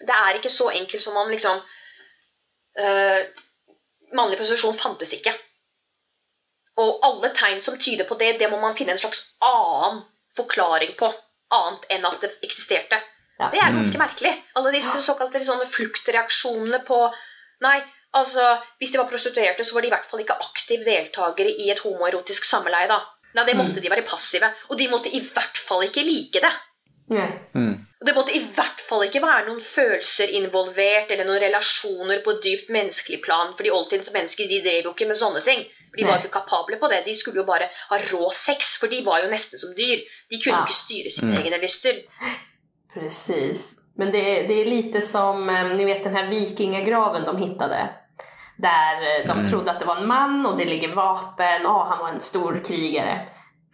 det er ikke så enkelt som om liksom øh, Mannlig posisjon fantes ikke. Og alle tegn som tyder på det, det må man finne en slags annen forklaring på. annet enn at det eksisterte. Ja. Det er ganske merkelig. Alle disse såkalte sånne fluktreaksjonene på Nei, altså Hvis de var prostituerte, så var de i hvert fall ikke aktive deltakere i et homoerotisk samleie. da. Nei, Det måtte de være passive. Og de måtte i hvert fall ikke like det. Mm. Det måtte i hvert fall ikke være noen følelser involvert eller noen relasjoner på dypt menneskelig plan. fordi oldtidens mennesker de drev jo ikke med sånne ting. For De var jo ikke kapable på det. De skulle jo bare ha rå sex, for de var jo nesten som dyr. De kunne Ja. ikke styre sine Mm. egne lyster. Precis. Men det är, det er lite som, eh, ni vet den her vikingagraven de hittade. Där eh, de Mm. trodde att det var en man och det ligger vapen, och han var en stor krigare.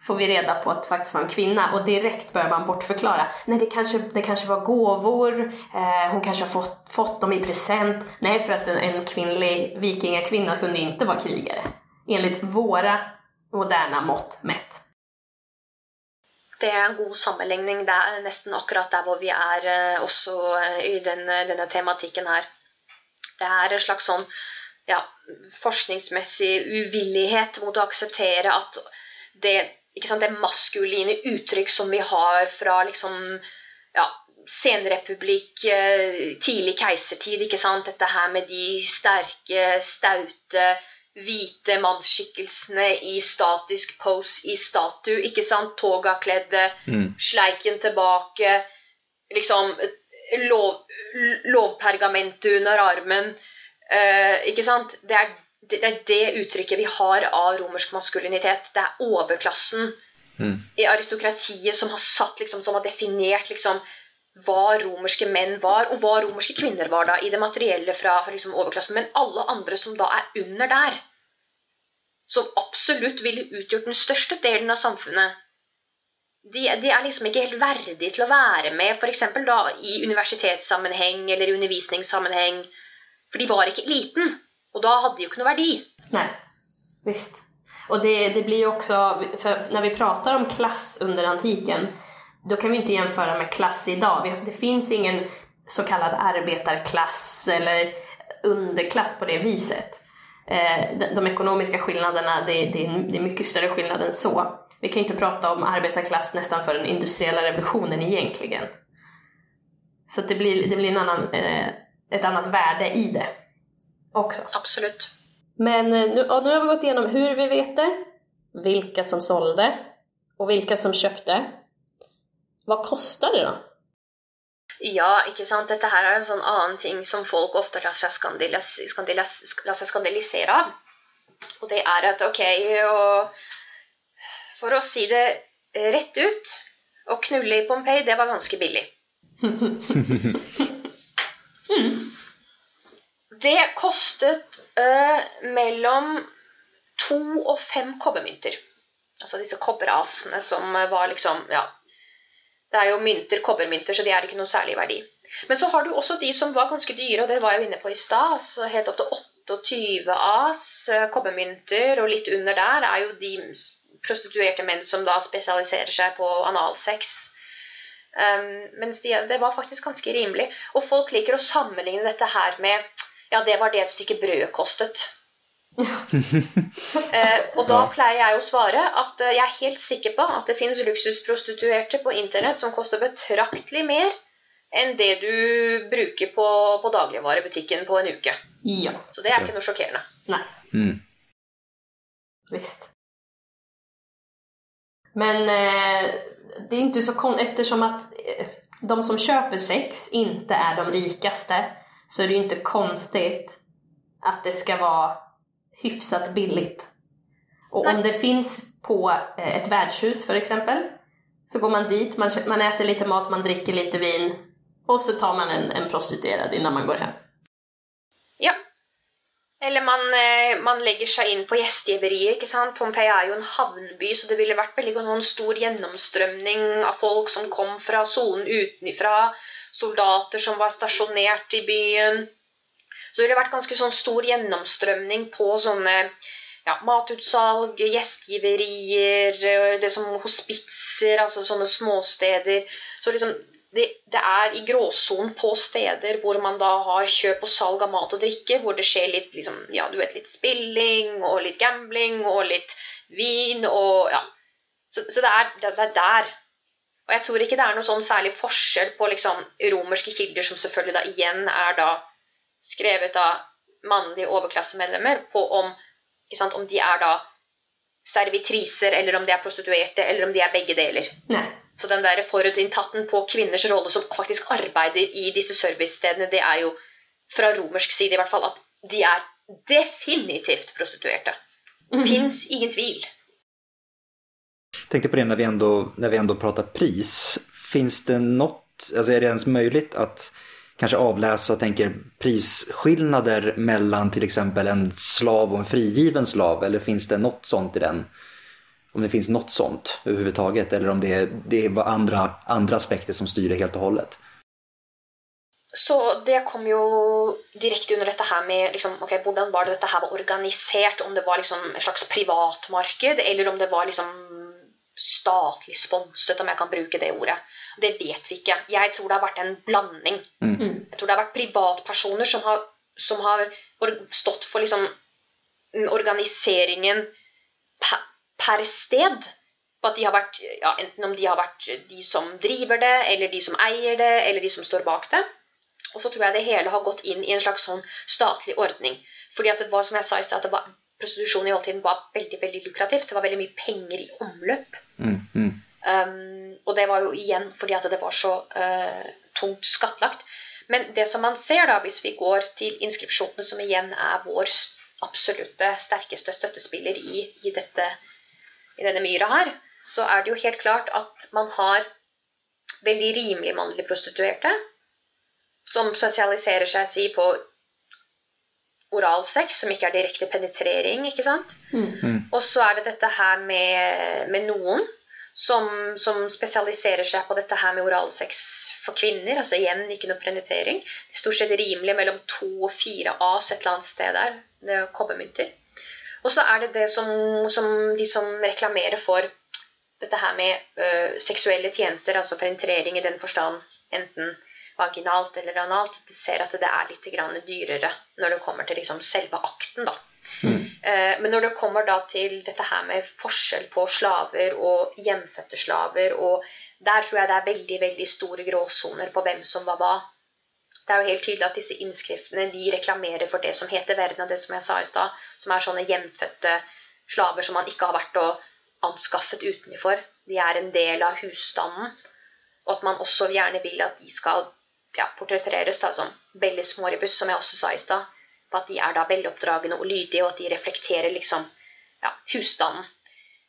Får vi reda på att det faktiskt var en kvinna och direkt börjar man bortförklara. Nej det kanske, det kanske var gåvor, eh, hon kanske har fått, fått dem i present. Nej för att en, en kvinnlig vikingakvinna kunde inte vara krigare. Enligt våra moderna mått mätt. Det er en god sammenligning. Det er nesten akkurat der hvor vi er eh, også eh, i denne, denne tematikken her. Det er en slags sånn ja, forskningsmessig uvillighet mot å akseptere at det, sant, det maskuline uttrykk som vi har fra liksom ja, senrepublikk, eh, tidlig keisertid, dette her med de sterke, staute hvite mannsskikkelsene i statisk pose i statue, ikke sant? Togakledde, Mm. sleiken tilbake, liksom lov, lovpergamentet under armen. Eh, ikke sant? Det er, det er det uttrykket vi har av romersk maskulinitet. Det er overklassen Mm. i aristokratiet som har satt liksom, som har definert liksom, hva romerske menn var, og hva romerske kvinner var da, i det materielle fra, fra liksom, overklassen. Men alle andre som da er under der, som absolutt ville utgjort den største delen av samfunnet, de, de er liksom ikke helt verdige til å være med f.eks. da i universitetssammenheng eller i undervisningssammenheng. For de var ikke liten, og da hadde de jo ikke noe verdi. Nei, visst. Og det, det blir jo også For når vi prater om klass under antiken, da kan vi ikke jämföra med klass i dag. Det fins ingen så arbeiderklasse eller underklass på det viset. Eh, de, økonomiske ekonomiska det, det, det er mye større skillnad enn så. Vi kan ikke prate om arbeiderklasse nesten før den industrielle revolutionen egentlig. Så det blir, det blir en annen eh, ett annat värde i det också. Absolutt. Men eh, nu, ja, nu har vi gått igenom hur vi vet det, vilka som sålde och vilka som köpte. Vad kostar det då? Ja, ikke sant. Dette her er en sånn annen ting som folk ofte lar seg, skandalis skandalis lar seg skandalisere av. Og det er at ok, og for å si det rett ut Å knulle i Pompeii, det var ganske billig. Det kostet eh, mellom to og fem kobbermynter. Altså disse kobberasene som var liksom Ja, det er jo mynter, kobbermynter, så de er ikke noe særlig verdi. Men så har du også de som var ganske dyre, og det var jeg jo inne på i stad. altså Helt opp til 28 as eh, kobbermynter, og litt under der er jo de prostituerte menn som da spesialiserer seg på analsex. Um, mens de, det var faktisk ganske rimelig. Og folk liker å sammenligne dette her med Ja, det var det et stykke brød kostet. uh, og da pleier jeg å svare at eh, jeg er helt sikker på at det finnes luksusprostituerte på internett som koster betraktelig mer enn det du bruker på, på dagligvarebutikken på en uke. Ja, Så det er ikke noe sjokkerende. Nei. Mm. visst. Men eh, det är inte så konstigt eftersom att eh, de som köper sex inte är de rikaste så är det ju inte konstigt att det ska vara hyfsat billigt. Och om det finns på eh, ett värdshus för exempel så går man dit, man, man äter lite mat, man dricker lite vin och så tar man en, en prostituerad innan man går hem. Eller man, eh, man legger seg inn på gjestgiveriet. ikke sant? Pompeii er jo en havnby, så det ville vært veldig noen stor gjennomstrømning av folk som kom fra sonen utenfra. Soldater som var stasjonert i byen. Så det ville vært ganske sånn stor gjennomstrømning på sånne ja, matutsalg, gjestgiverier, eh, det som hospitser, altså sånne småsteder. Så liksom det, er i gråsonen på steder hvor man da har kjøp og salg av mat og drikke, hvor det skjer litt, liksom, ja, du vet, litt spilling og litt gambling og litt vin og ja. Så, så det, er, det, er der Og jeg tror ikke det er noe sånn særlig forskjell på liksom, romerske kilder, som selvfølgelig da igjen er da skrevet av mannlige overklassemedlemmer, på om, sant, om de er da servitriser, eller om de er prostituerte, eller om de er begge deler. Nei. Så den der forutinntatten på kvinners rolle som faktisk arbeider i disse servicestedene, det er jo fra romersk side i hvert fall at de er definitivt prostituerte. Mm. Fins ingen tvil. Tänkte på det när vi, ändå, när vi ändå pratar pris. Finns det något, alltså är det ens möjligt att kanske avläsa, tänker prisskillnader mellan till exempel en slav och en frigiven slav? Eller finns det något sånt i den? Om det finns något sånt överhuvudtaget eller om det det är andra, andra aspekter som styr det helt och hållet? Så det kom jo direkte under dette her med liksom, okay, hvordan var det dette her var organisert. Om det var liksom et slags privatmarked, eller om det var liksom statlig sponset, om jeg kan bruke det ordet. Det vet vi ikke. Jeg tror det har vært en blanding. Mm. Jeg tror det har vært privatpersoner som har, som har stått for liksom organiseringen per, per sted. På at de har vært, ja, enten om de har vært de som driver det, eller de som eier det, eller de som står bak det. Og så tror jeg det hele har gått inn i en slags sånn statlig ordning. Fordi at det var, som jeg sa i sted, at det var, prostitusjon i oldtiden var veldig veldig lukrativt. Det var veldig mye penger i omløp. Mm, mm. Um, og det var jo igjen fordi at det var så uh, tungt skattlagt. Men det som man ser, da, hvis vi går til inskripsjonene, som igjen er vår absolutte sterkeste støttespiller i, i, dette, i denne myra her, så er det jo helt klart at man har veldig rimelig mannlige prostituerte, som spesialiserer seg si, på oralsex, som ikke er direkte penetrering, ikke sant? Mm. Og så er det dette her med, med noen som, som spesialiserer seg på dette her med oralsex for kvinner. Altså igjen ikke noe penetrering. Stort sett rimelig mellom to og fire as et eller annet sted der. Det er kobbermynter. Og så er det det som, som de som reklamerer for dette her med ø, seksuelle tjenester, altså penetrering i den forstand enten vaginalt eller analt, ser at det er litt grann dyrere når det kommer til liksom selve akten. da. Eh, Men når det kommer til dette her med forskjell på slaver og hjemfødte slaver, og der tror jeg det er veldig veldig store gråsoner på hvem som var hva. Det er jo helt tydelig at disse innskriftene de reklamerer for det som heter verna, det som jeg sa i stad, som er sånne hjemfødte slaver som man ikke har vært og anskaffet utenfor. De er en del av husstanden, og at man også gjerne vil at de skal ja, portretteres da, som veldig småribus, som jeg også sa i stad på at de er da veloppdragne og lydige, og at de reflekterer liksom ja, husstanden.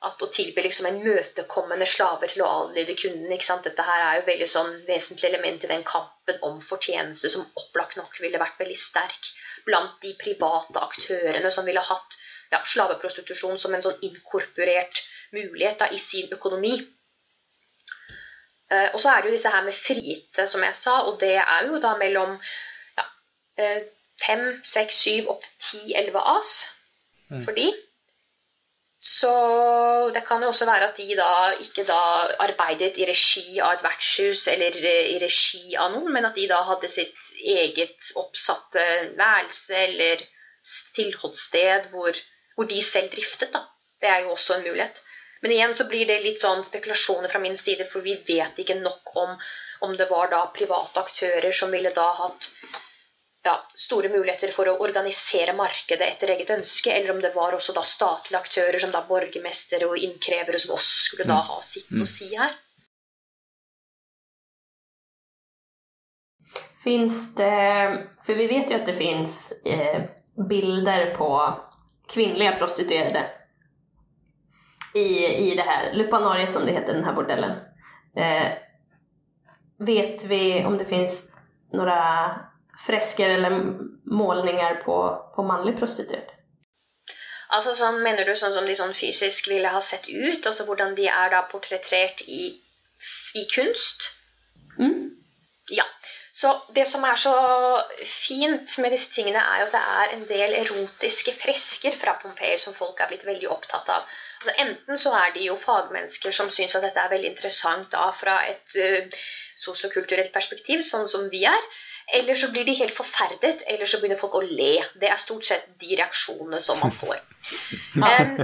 At å tilby liksom en møtekommende slaver til å adlyde kunden. ikke sant? Dette her er jo veldig sånn vesentlig element i den kampen om fortjeneste som opplagt nok ville vært veldig sterk blant de private aktørene som ville hatt ja, slaveprostitusjon som en sånn inkorporert mulighet da, i sin økonomi. Eh, og så er det jo disse her med frigitte, som jeg sa, og det er jo da mellom ja, eh, fem, seks, syv, opp ti, elleve as for de. Så det kan jo også være at de da ikke da arbeidet i regi av et vertshus eller eh, i regi av noen, men at de da hadde sitt eget oppsatte værelse eller tilholdssted hvor, hvor de selv driftet. da. Det er jo også en mulighet. Men igjen så blir det litt sånn spekulasjoner fra min side, for vi vet ikke nok om om det var da private aktører som ville da hatt ja, store muligheter for å organisere markedet etter eget ønske, eller om det var også da statlige aktører som da borgermestere og innkrevere som også skulle da ha sitt å si her. Finns det, för vi vet jo at det finnes eh, bilder på kvinnelige prostituerade i, i det här Lupanariet som det heter, den här bordellen. Eh, vet vi om det finns några fresker eller målningar på, på manlig prostituerad? Altså sånn, Mener du sånn som de sånn fysisk ville ha sett ut? Altså hvordan de er da portrettert i, i kunst? Mm. Ja. Så det som er så fint med disse tingene, er jo at det er en del erotiske fresker fra Pompeii som folk er blitt veldig opptatt av. Altså, enten så er de jo fagmennesker som syns at dette er veldig interessant da fra et uh, sosiokulturelt perspektiv, sånn som vi er. Eller så blir de helt forferdet, eller så begynner folk å le. Det er stort sett de reaksjonene som man får. Um,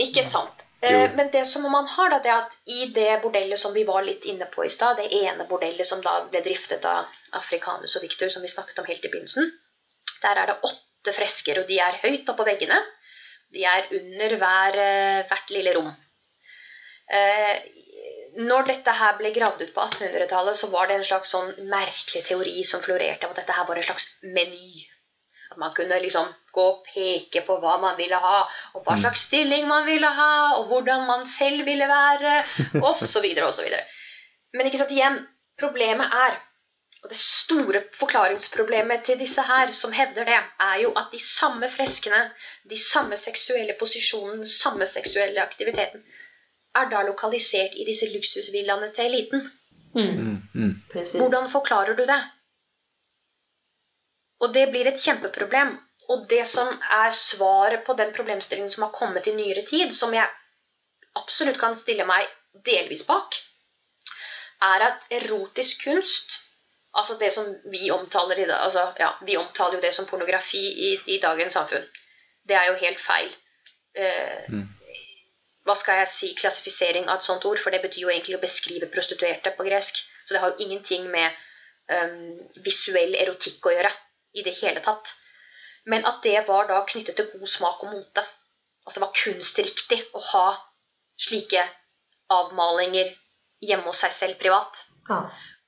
ikke sant. Uh, men det som man har, da, det er at i det bordellet som vi var litt inne på i stad, det ene bordellet som da ble driftet av Afrikanus og Victor, som vi snakket om helt i begynnelsen, der er det åtte fresker, og de er høyt oppå veggene. De er under hver, eh, hvert lille rom. Eh, når dette her ble gravd ut på 1800-tallet, så var det en slags sånn merkelig teori som florerte om at dette her var en slags meny. At man kunne liksom gå og peke på hva man ville ha, og hva slags stilling man ville ha, og hvordan man selv ville være, osv., osv. Men ikke sant, igjen, problemet er og det store forklaringsproblemet til disse her som hevder det, er jo at de samme freskene, de samme seksuelle posisjonene, samme seksuelle aktiviteten, er da lokalisert i disse luksusvillaene til eliten. Mm. Mm, mm. Hvordan forklarer du det? Og det blir et kjempeproblem. Og det som er svaret på den problemstillingen som har kommet i nyere tid, som jeg absolutt kan stille meg delvis bak, er at erotisk kunst Altså det som vi omtaler i dag altså, ja, Vi omtaler jo det som pornografi i, i dagens samfunn. Det er jo helt feil. Eh, Mm. Hva skal jeg si klassifisering av et sånt ord? For det betyr jo egentlig å beskrive prostituerte på gresk. Så det har jo ingenting med um, visuell erotikk å gjøre i det hele tatt. Men at det var da knyttet til god smak og mote. Altså det var kunstriktig å ha slike avmalinger hjemme hos seg selv privat. Ja.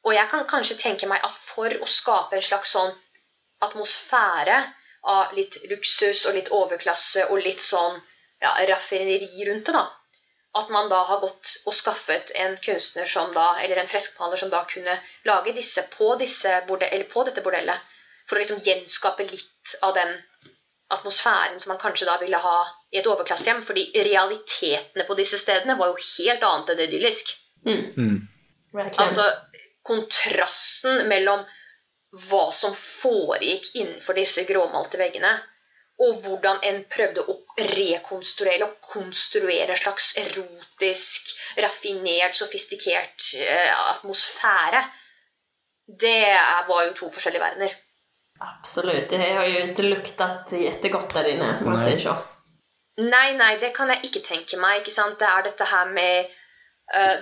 Og jeg kan kanskje tenke meg at for å skape en slags sånn atmosfære av litt luksus og litt overklasse og litt sånn ja, raffineri rundt det, da. At man da har gått og skaffet en kunstner som da, eller en freskmaler som da kunne lage disse på, disse borde, eller på dette bordellet. For å liksom gjenskape litt av den atmosfæren som man kanskje da ville ha i et overklassehjem. Fordi realitetene på disse stedene var jo helt annet enn idyllisk. Mm. Mm. Altså kontrasten mellom hva som foregikk innenfor disse gråmalte veggene, og hvordan en prøvde å rekonstruere og konstruere en slags erotisk, raffinert, sofistikert eh, atmosfære. Det var jo to forskjellige verdener. Absolutt. Jeg har ju inte luktat godt der inne man sier så. Nei, nei, det kan jeg ikke tenke meg. ikke sant? Det er dette her med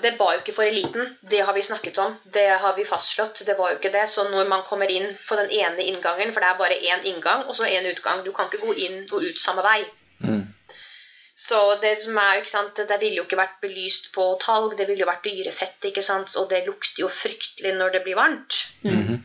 Det var jo ikke for eliten, det har vi snakket om. Det har vi fastslått. Det var jo ikke det. Så når man kommer inn på den ene inngangen, for det er bare én inngang og så én utgang Du kan ikke gå inn og ut samme vei. Mm. Så det som er, jo, ikke sant, det ville jo ikke vært belyst på talg, det ville jo vært dyrefett, ikke sant, og det lukter jo fryktelig når det blir varmt. Mhm.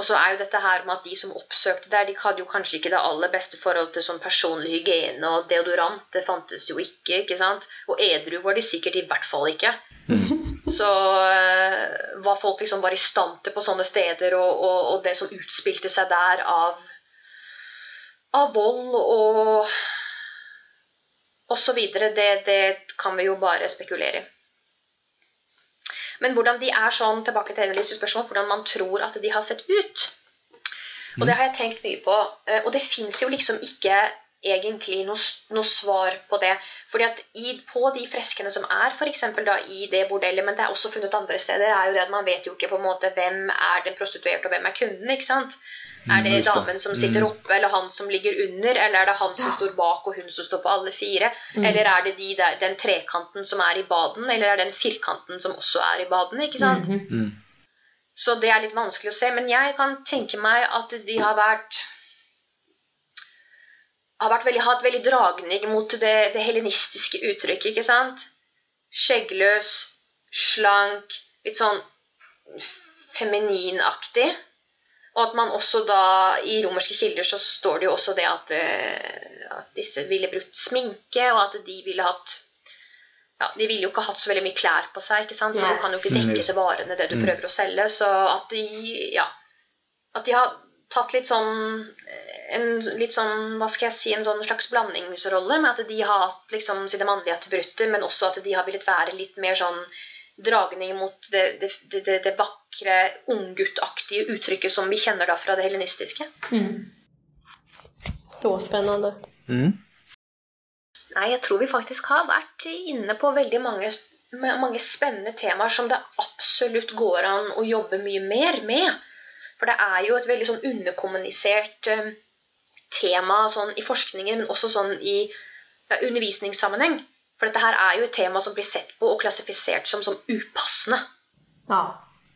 Og så er jo dette her med at de som oppsøkte der, de hadde jo kanskje ikke det aller beste forhold til sånn personlig hygiene og deodorant. Det fantes jo ikke, ikke sant? Og edru var de sikkert i hvert fall ikke. Så eh, hva folk liksom var i stand til på sånne steder, og, og, og det som utspilte seg der av, av vold og og så videre, det, det kan vi jo bare spekulere i. Men hvordan de er sånn, tilbake til Annelies spørsmål, hvordan man tror at de har sett ut. Og det har jeg tenkt mye på. eh, Og det fins jo liksom ikke egentlig noe, noe svar på det. Fordi at i, på de freskene som er for eksempel da i det bordellet, men det er også funnet andre steder, er jo det at man vet jo ikke på en måte hvem er den prostituerte og hvem er kunden. ikke sant? Er det damen som sitter Mm. oppe, eller han som ligger under, eller er det han som står bak og hun som står på alle fire? Mm. Eller er det de der, den trekanten som er i baden, eller er det den firkanten som også er i baden? ikke sant? Mhm. Mm. Så det er litt vanskelig å se. Men jeg kan tenke meg at de har vært har vært veldig, hatt veldig dragning mot det, det helenistiske uttrykket, ikke sant? Skjeggløs, slank, litt sånn femininaktig. Og at man også da, i romerske kilder så står det jo også det at, eh, at disse ville brukt sminke, og at de ville hatt ja, De ville jo ikke hatt så veldig mye klær på seg, ikke sant? for du kan jo ikke dekke seg til varene det du Mm. prøver å selge. Så at de ja, at de har tatt litt sånn en litt sånn, hva skal jeg si, en sånn slags blandingsrolle med at de har hatt liksom sine mannlige attributter, men også at de har villet være litt mer sånn dragning mot det, det, det, det, det vakre, ungguttaktige uttrykket som vi kjenner da fra det helenistiske. Mm. Så spennende. Mm. Nei, jeg tror vi faktisk har vært inne på veldig mange, mange spennende temaer som det absolutt går an å jobbe mye mer med. For det er jo et veldig sånn underkommunisert eh, tema sånn i forskningen, men også sånn i ja, undervisningssammenheng. For dette her er jo et tema som blir sett på og klassifisert som, som upassende. Ja.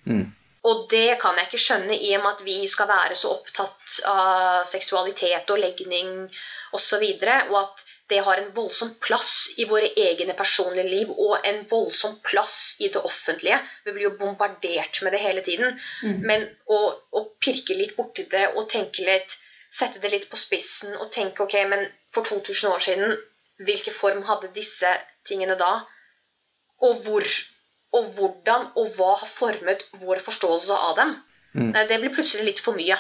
Mm. Og det kan jeg ikke skjønne i og med at vi skal være så opptatt av seksualitet og legning osv. Og, så og at det har en voldsom plass i våre egne personlige liv og en voldsom plass i det offentlige. Vi blir jo bombardert med det hele tiden. Mm. Men å, å pirke litt borti det og tenke litt Sette det litt på spissen og tenke ok, men for 2000 år siden, hvilken form hadde disse tingene da? Og hvor og hvordan og hva har formet vår forståelse av dem. Mm. Det blir plutselig litt for mye.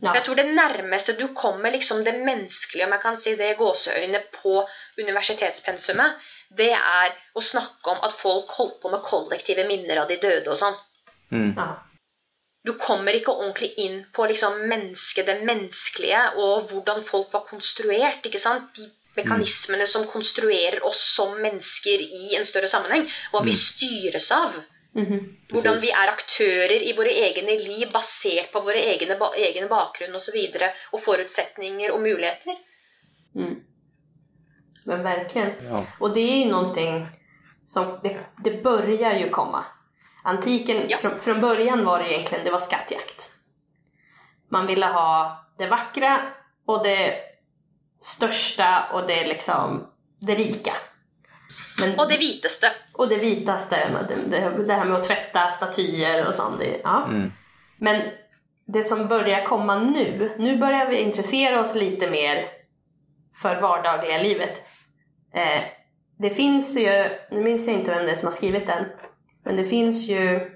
Ja. Jeg tror det nærmeste du kommer liksom det menneskelige, om jeg kan si det, gåseøyne på universitetspensumet, det er å snakke om at folk holdt på med kollektive minner av de døde og sånn. Mm. ja. Du kommer ikke ordentlig inn på liksom mennesket, det menneskelige, og hvordan folk var konstruert. ikke sant? De mekanismene som konstruerer oss som mennesker i en større sammenheng. Hva vi Mm. styres av. Mhm. Hvordan vi er aktører i våre egne liv basert på våre egne, ba egne bakgrunn osv. Og, så videre, og forutsetninger og muligheter. Mm. Men virkelig. Ja. Og det er jo noe som, det, det börjar ju komma. Antiken, Ja. från, från början var det egentligen, det var skattjakt. Man ville ha det vackra och det största och det liksom, det rika. Men, Og det vitaste. och det vitaste, det, det, det här med att tvätta statyer och sånt. Det, ja. Mm. Men det som börjar komma nu, nu börjar vi intressera oss lite mer för vardagliga livet. Eh, det finns ju, nu minns jag inte vem det är som har skrivit den, men det finns ju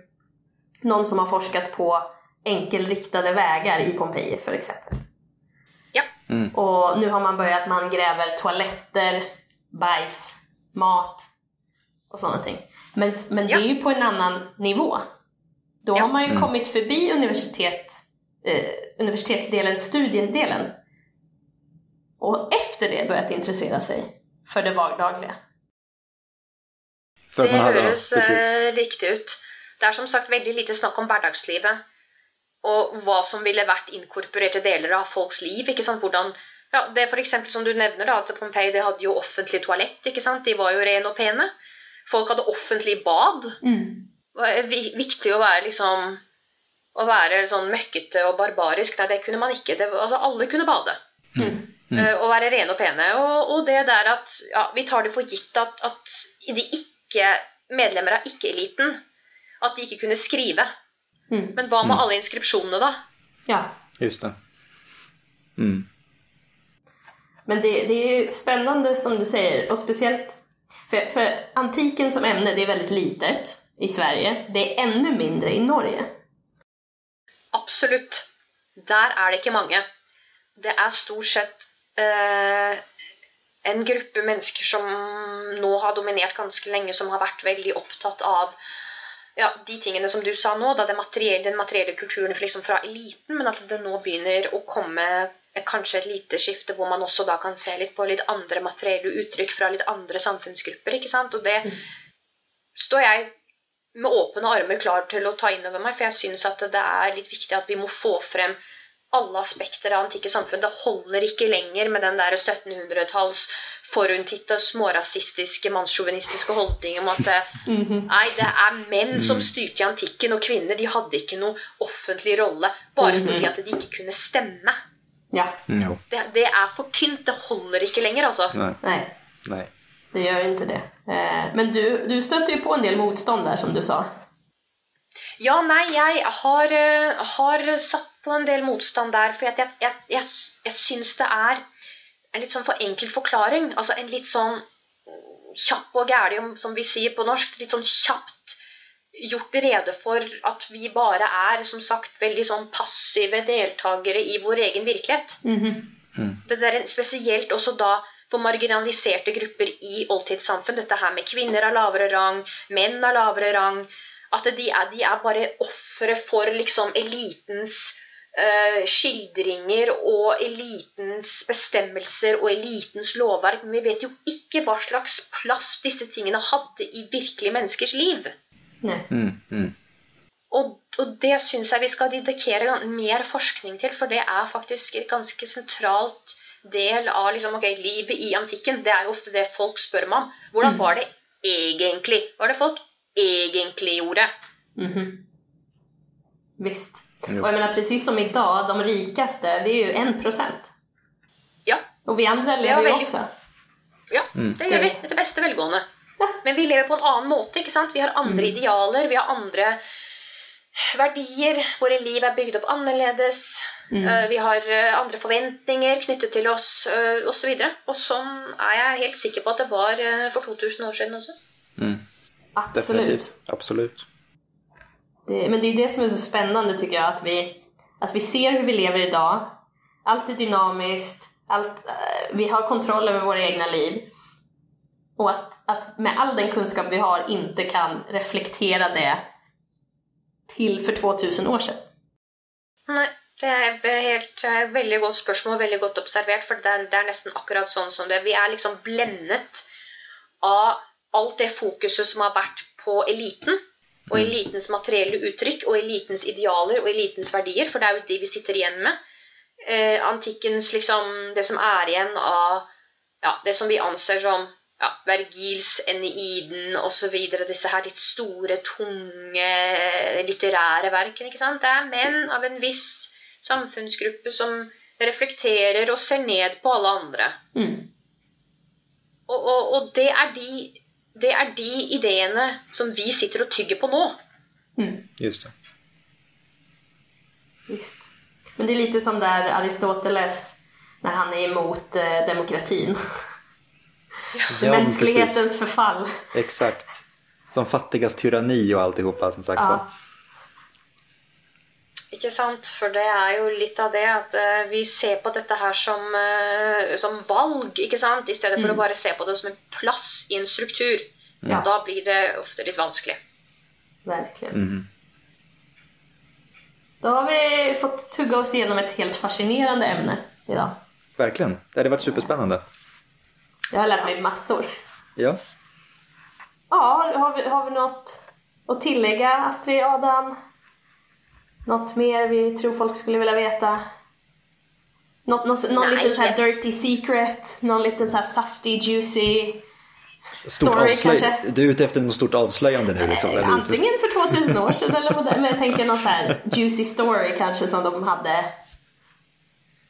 någon som har forskat på enkelriktade vägar i Pompeji för exempel. Mm. Och nu har man börjat, man gräver toaletter, bajs, mat och sådana ting. Men, men Ja. det är ju på en annan nivå. Då Ja. har man ju Mm. kommit förbi universitet, eh, universitetsdelen, studiedelen. Och efter det börjat intressera sig för det vardagliga. Det høres eh, riktig ut. Det er som sagt veldig lite snakk om hverdagslivet. Og hva som ville vært inkorporerte deler av folks liv. ikke sant? Hvordan, ja, det for eksempel som du nevner da, at Pompeii det hadde jo offentlig toalett. ikke sant? De var jo rene og pene. Folk hadde offentlig bad. Det var viktig å være liksom Å være sånn møkkete og barbarisk. Nei, det kunne man ikke. Det, altså, alle kunne bade. Mm. Mm. Uh, og være rene og pene. Og, og det der at ja, vi tar det for gitt at, at de ikke medlemmer av ikke-eliten at de ikke kunne skrive. Mm. Men hva med Mm. alle inskripsjonene, da? Ja, Just det. Mm. men det, det er jo spennende, som du sier, og spesielt for, for antiken som emne det er veldig litet i Sverige. Det er enda mindre i Norge. Absolutt. Der er det ikke mange. Det er stort sett eh, en gruppe mennesker som nå har dominert ganske lenge, som har vært veldig opptatt av ja, de tingene som du sa nå, da det materielle, den materielle kulturen liksom fra eliten, men at det nå begynner å komme kanskje et lite skifte hvor man også da kan se litt på litt andre materielle uttrykk fra litt andre samfunnsgrupper. ikke sant? Og det Mm. står jeg med åpne armer klar til å ta inn over meg, for jeg syns at det er litt viktig at vi må få frem alle aspekter av antikke samfunn. Det holder ikke lenger med den der 1700-talls forutinntatte, smårasistiske, mannssjåvinistiske holdning om at det, Mhm. nei, det er menn som Mm. styrte i antikken, og kvinner de hadde ikke noen offentlig rolle bare Mhm. fordi at de ikke kunne stemme. Ja. Det, det er for tynt. Det holder ikke lenger, altså. Nei. nej, Nej. det gjør ikke det. Eh, men du, du støtte jo på en del motstand der, som du sa. Ja, nei, jeg har, eh, har satt på en del motstand der. For jeg, jeg, jeg, jeg, syns det er en litt sånn for enkel forklaring. Altså en litt sånn kjapp og gæli, som vi sier på norsk. Litt sånn kjapt gjort rede for at vi bare er, som sagt, veldig sånn passive deltakere i vår egen virkelighet. Mhm. Mm. Det der er spesielt også da for marginaliserte grupper i oldtidssamfunn. Dette her med kvinner av lavere rang, menn av lavere rang. At de er, de er bare ofre for liksom elitens skildringer og elitens bestemmelser og elitens lovverk. Men vi vet jo ikke hva slags plass disse tingene hadde i virkelige menneskers liv. Mm. Mm. Og, og det syns jeg vi skal dedikere mer forskning til, for det er faktisk et ganske sentralt del av liksom, okay, livet i antikken. Det er jo ofte det folk spør meg om. Hvordan var det egentlig? Hva var det folk egentlig gjorde? Mhm. Visst. Jo. Och jag menar precis som idag, de rikaste, det är ju en procent. Ja, Och vi andra lever ju väldigt. också. ja det gjør vi etter beste velgående. Ja. Men vi lever på en annen måte. ikke sant? Vi har andre idealer, vi har andre verdier. Våre liv er bygd opp annerledes. Mm. eh, Vi har eh, andre forventninger knyttet til oss uh, osv. Og, så og sånn er jeg helt sikker på at det var eh, for 2000 år siden også. Mm, Absolut. definitivt. Absolut. Det, men det är det som är så spännande tycker jag, att vi, att vi ser hur vi lever idag. Allt är dynamiskt, allt, eh, vi har kontroll över våra egna liv. Och att, att med all den kunskap vi har inte kan reflektera det till för 2000 år sedan. Nei, det er helt eh, veldig godt spørsmål, veldig godt observert. For det er, det er nesten akkurat sånn som det. Vi er liksom blendet av alt det fokuset som har vært på eliten. Og elitens materielle uttrykk, og elitens idealer og elitens verdier. For det er jo de vi sitter igjen med. Eh, antikkens liksom Det som er igjen av ja, det som vi anser som ja, Vergils Eneiden osv. Disse her litt store, tunge litterære verkene. ikke sant? Det er menn av en viss samfunnsgruppe som reflekterer og ser ned på alle andre. Mm. Og, og, og det, er de, det er de ideene som vi sitter og tygger på nå. Mm. Just det. Visst. Men det er lite som der Aristoteles når han er imot eh, demokratien. Ja, Menneskelighetens forfall. förfall. Exakt. De fattigas tyranni og alt sammen, som sagt Ja. Ikke sant? For det er jo litt av det at uh, vi ser på dette her som, uh, som valg, ikke sant? I stedet for å bare se på det som en plass i en struktur. Ja. Da blir det ofte litt vanskelig. Verkligen. Mm. Da har vi fått tugga oss gjennom et helt fascinerende emne i dag. Verkligen. Det hadde vært superspennende. Jeg har lært meg massor. Ja. Ja, har vi, har vi noe å tillegge, Astrid, Adam? Något mer vi tror folk skulle vilja veta? Något, någon någon Nej. liten så här dirty secret? Någon liten så här saftig, juicy? Stort Story avslöj... kanske? Du är ute efter något stort avslöjande nu liksom? eller? Antingen för 2000 år sedan eller vad Men jag tänker någon så här juicy story kanske som de hade.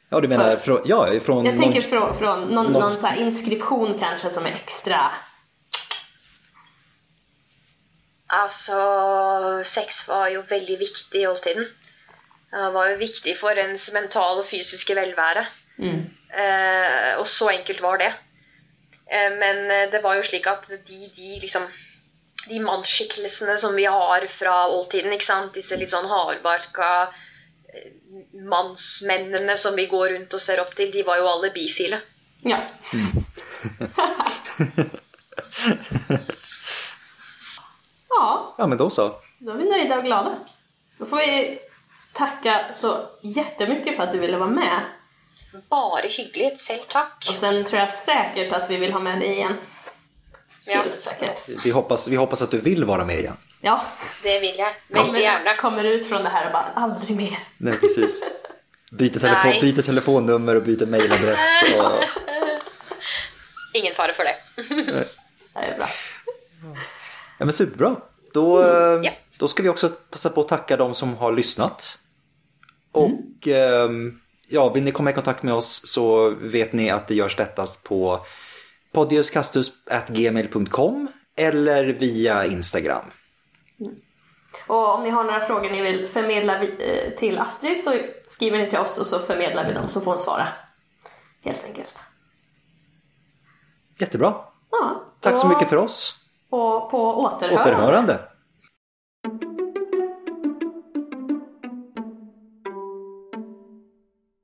Ja, du menar för- från... Ja, från... Jag någon- tänker från, från någon, någon- någon inskription kanske som är extra. Altså, sex var jo veldig viktig i oldtiden. Det var jo viktig for ens mentale og fysiske velvære. Mm. Eh, og så enkelt var det. Eh, men eh, det var jo slik at de, de liksom De mannsskikkelsene som vi har fra oldtiden, ikke sant? disse litt sånn hardbarka eh, mannsmennene som vi går rundt og ser opp til, de var jo alle bifile. Ja. ja, Ja, men då så. då är vi nöjda och glada. Då får vi tacka så jättemycket för att du ville vara med. Bare hyggelig. Selv takk. Och sen tror jag säkert att vi vill ha med dig igen. Ja, Helt säkert. Vi hoppas, vi hoppas att du vill vara med igen. Ja, det vil jeg. Kommer, gjerne. kommer, kommer ut från det här och bara aldrig mer. Nej, precis. Byter, telefon, Nej. byter telefonnummer och byter mailadress. Och... Ingen fare for det. Det är bra. Ja, men superbra. Då, mm. yeah. då ska vi också passa på att tacka de som har lyssnat. Och mm. ja, vill ni komma i kontakt med oss så vet ni att det görs lättast på podiuskastus.gmail.com eller via Instagram. Och om ni har några frågor ni vill förmedla eh, till Astrid så skriver ni till oss och så förmedlar vi dem så får hon svara. Helt enkelt. Jättebra. Ja, Tack så då- mycket för oss. Och på återhörande. Återhörande.